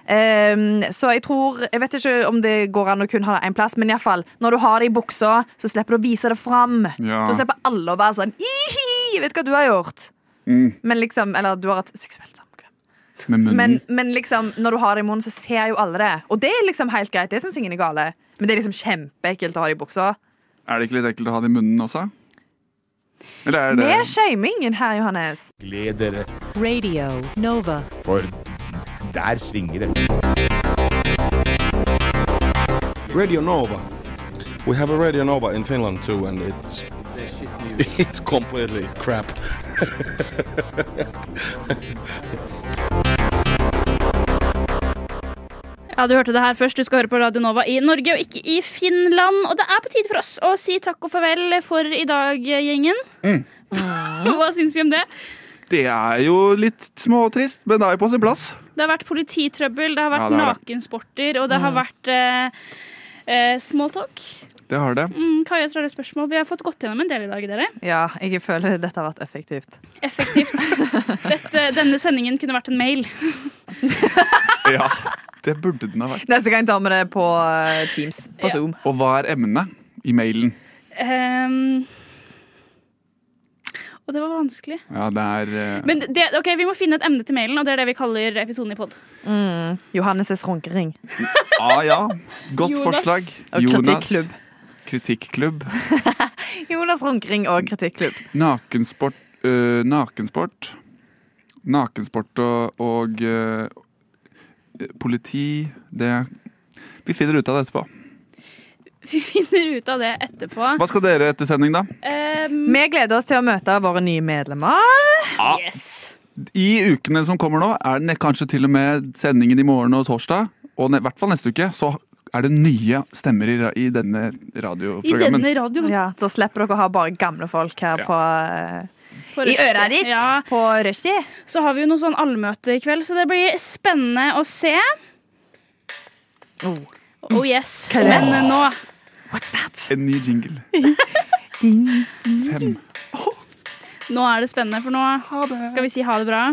Um, så jeg tror Jeg vet ikke om det går an å kun ha det én plass, men iallfall når du har det i buksa, så slipper du å vise det fram. Ja. Da slipper alle å være sånn Ihi, vet vet hva du har gjort. Mm, Men liksom, Eller du har hatt seksuelt samkvem. Med munnen. Men, men liksom, når du har det i munnen, så ser jo alle det. Og det er liksom helt greit. Det syns ingen er gale. Men det er liksom kjempeekkelt å ha det i buksa. Er det ikke litt ekkelt å ha det i munnen også? Eller er det Mer shamingen her, Johannes. Gled dere, Radio Nova. for der svinger det. Radio Nova. We have a Radio Nova in Finland too, and it's *laughs* it's completely crap. *laughs* Ja, du hørte det her først. Du skal høre på Radio Nova i Norge og ikke i Finland. Og det er på tide for oss å si takk og farvel for i dag, gjengen. Mm. *laughs* Hva syns vi om det? Det er jo litt småtrist, men det er jo på sin plass. Det har vært polititrøbbel, det har vært Ja, det det. nakensporter, og det har vært eh, eh, smalltalk. Det har det. Mm, Kaja, så er det spørsmål. Vi har fått gått gjennom en del i dag, dere. Ja, jeg føler dette har vært effektivt. Effektivt. *laughs* Dette, denne sendingen kunne vært en mail. *laughs* Ja, det burde den ha vært. Neste gang tar vi det på eh, Teams. På Ja. Zoom. Og hva er emnet i mailen? Um, og det var vanskelig. Ja, det er uh... Men det, ok, vi må finne et emne til mailen, og det er det vi kaller episoden i pod. Mm. Johannes' runkering. Ah, ja. Godt Jonas. forslag. Og kritikklubb. *laughs* Jonas runkering og kritikklubb. Nakensport. øh, nakensport. Nakensport og, og øh, politi Det Vi finner ut av det etterpå. Vi finner ut av det etterpå. Hva skal dere etter sending, da? Um, Vi gleder oss til å møte våre nye medlemmer. yes. I ukene som kommer nå, er det kanskje til og med sendingen i morgen og torsdag, og i hvert fall neste uke, så er det nye stemmer i, i denne I radioprogrammen. denne radioen. Ja, da slipper dere å ha bare gamle folk her Ja. på I øra ditt Ja, på rushtid. så har vi jo noe sånn allmøte i kveld, så det blir spennende å se. Oh yes. Hva er det? Men nå What's that? En ny jingle. *laughs* Fem. Nå er det spennende, for nå skal vi si ha det bra.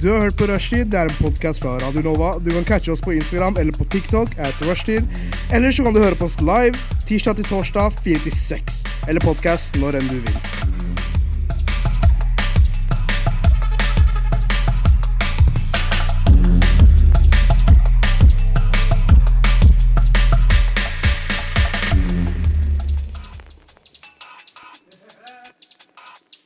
Du har hørt på Rushtid. Det er en podkast fra Radio Nova. Du kan catche oss på Instagram eller på TikTok. Eller så kan du høre på oss live tirsdag til torsdag 4 til 6. Eller podkast når enn du vil.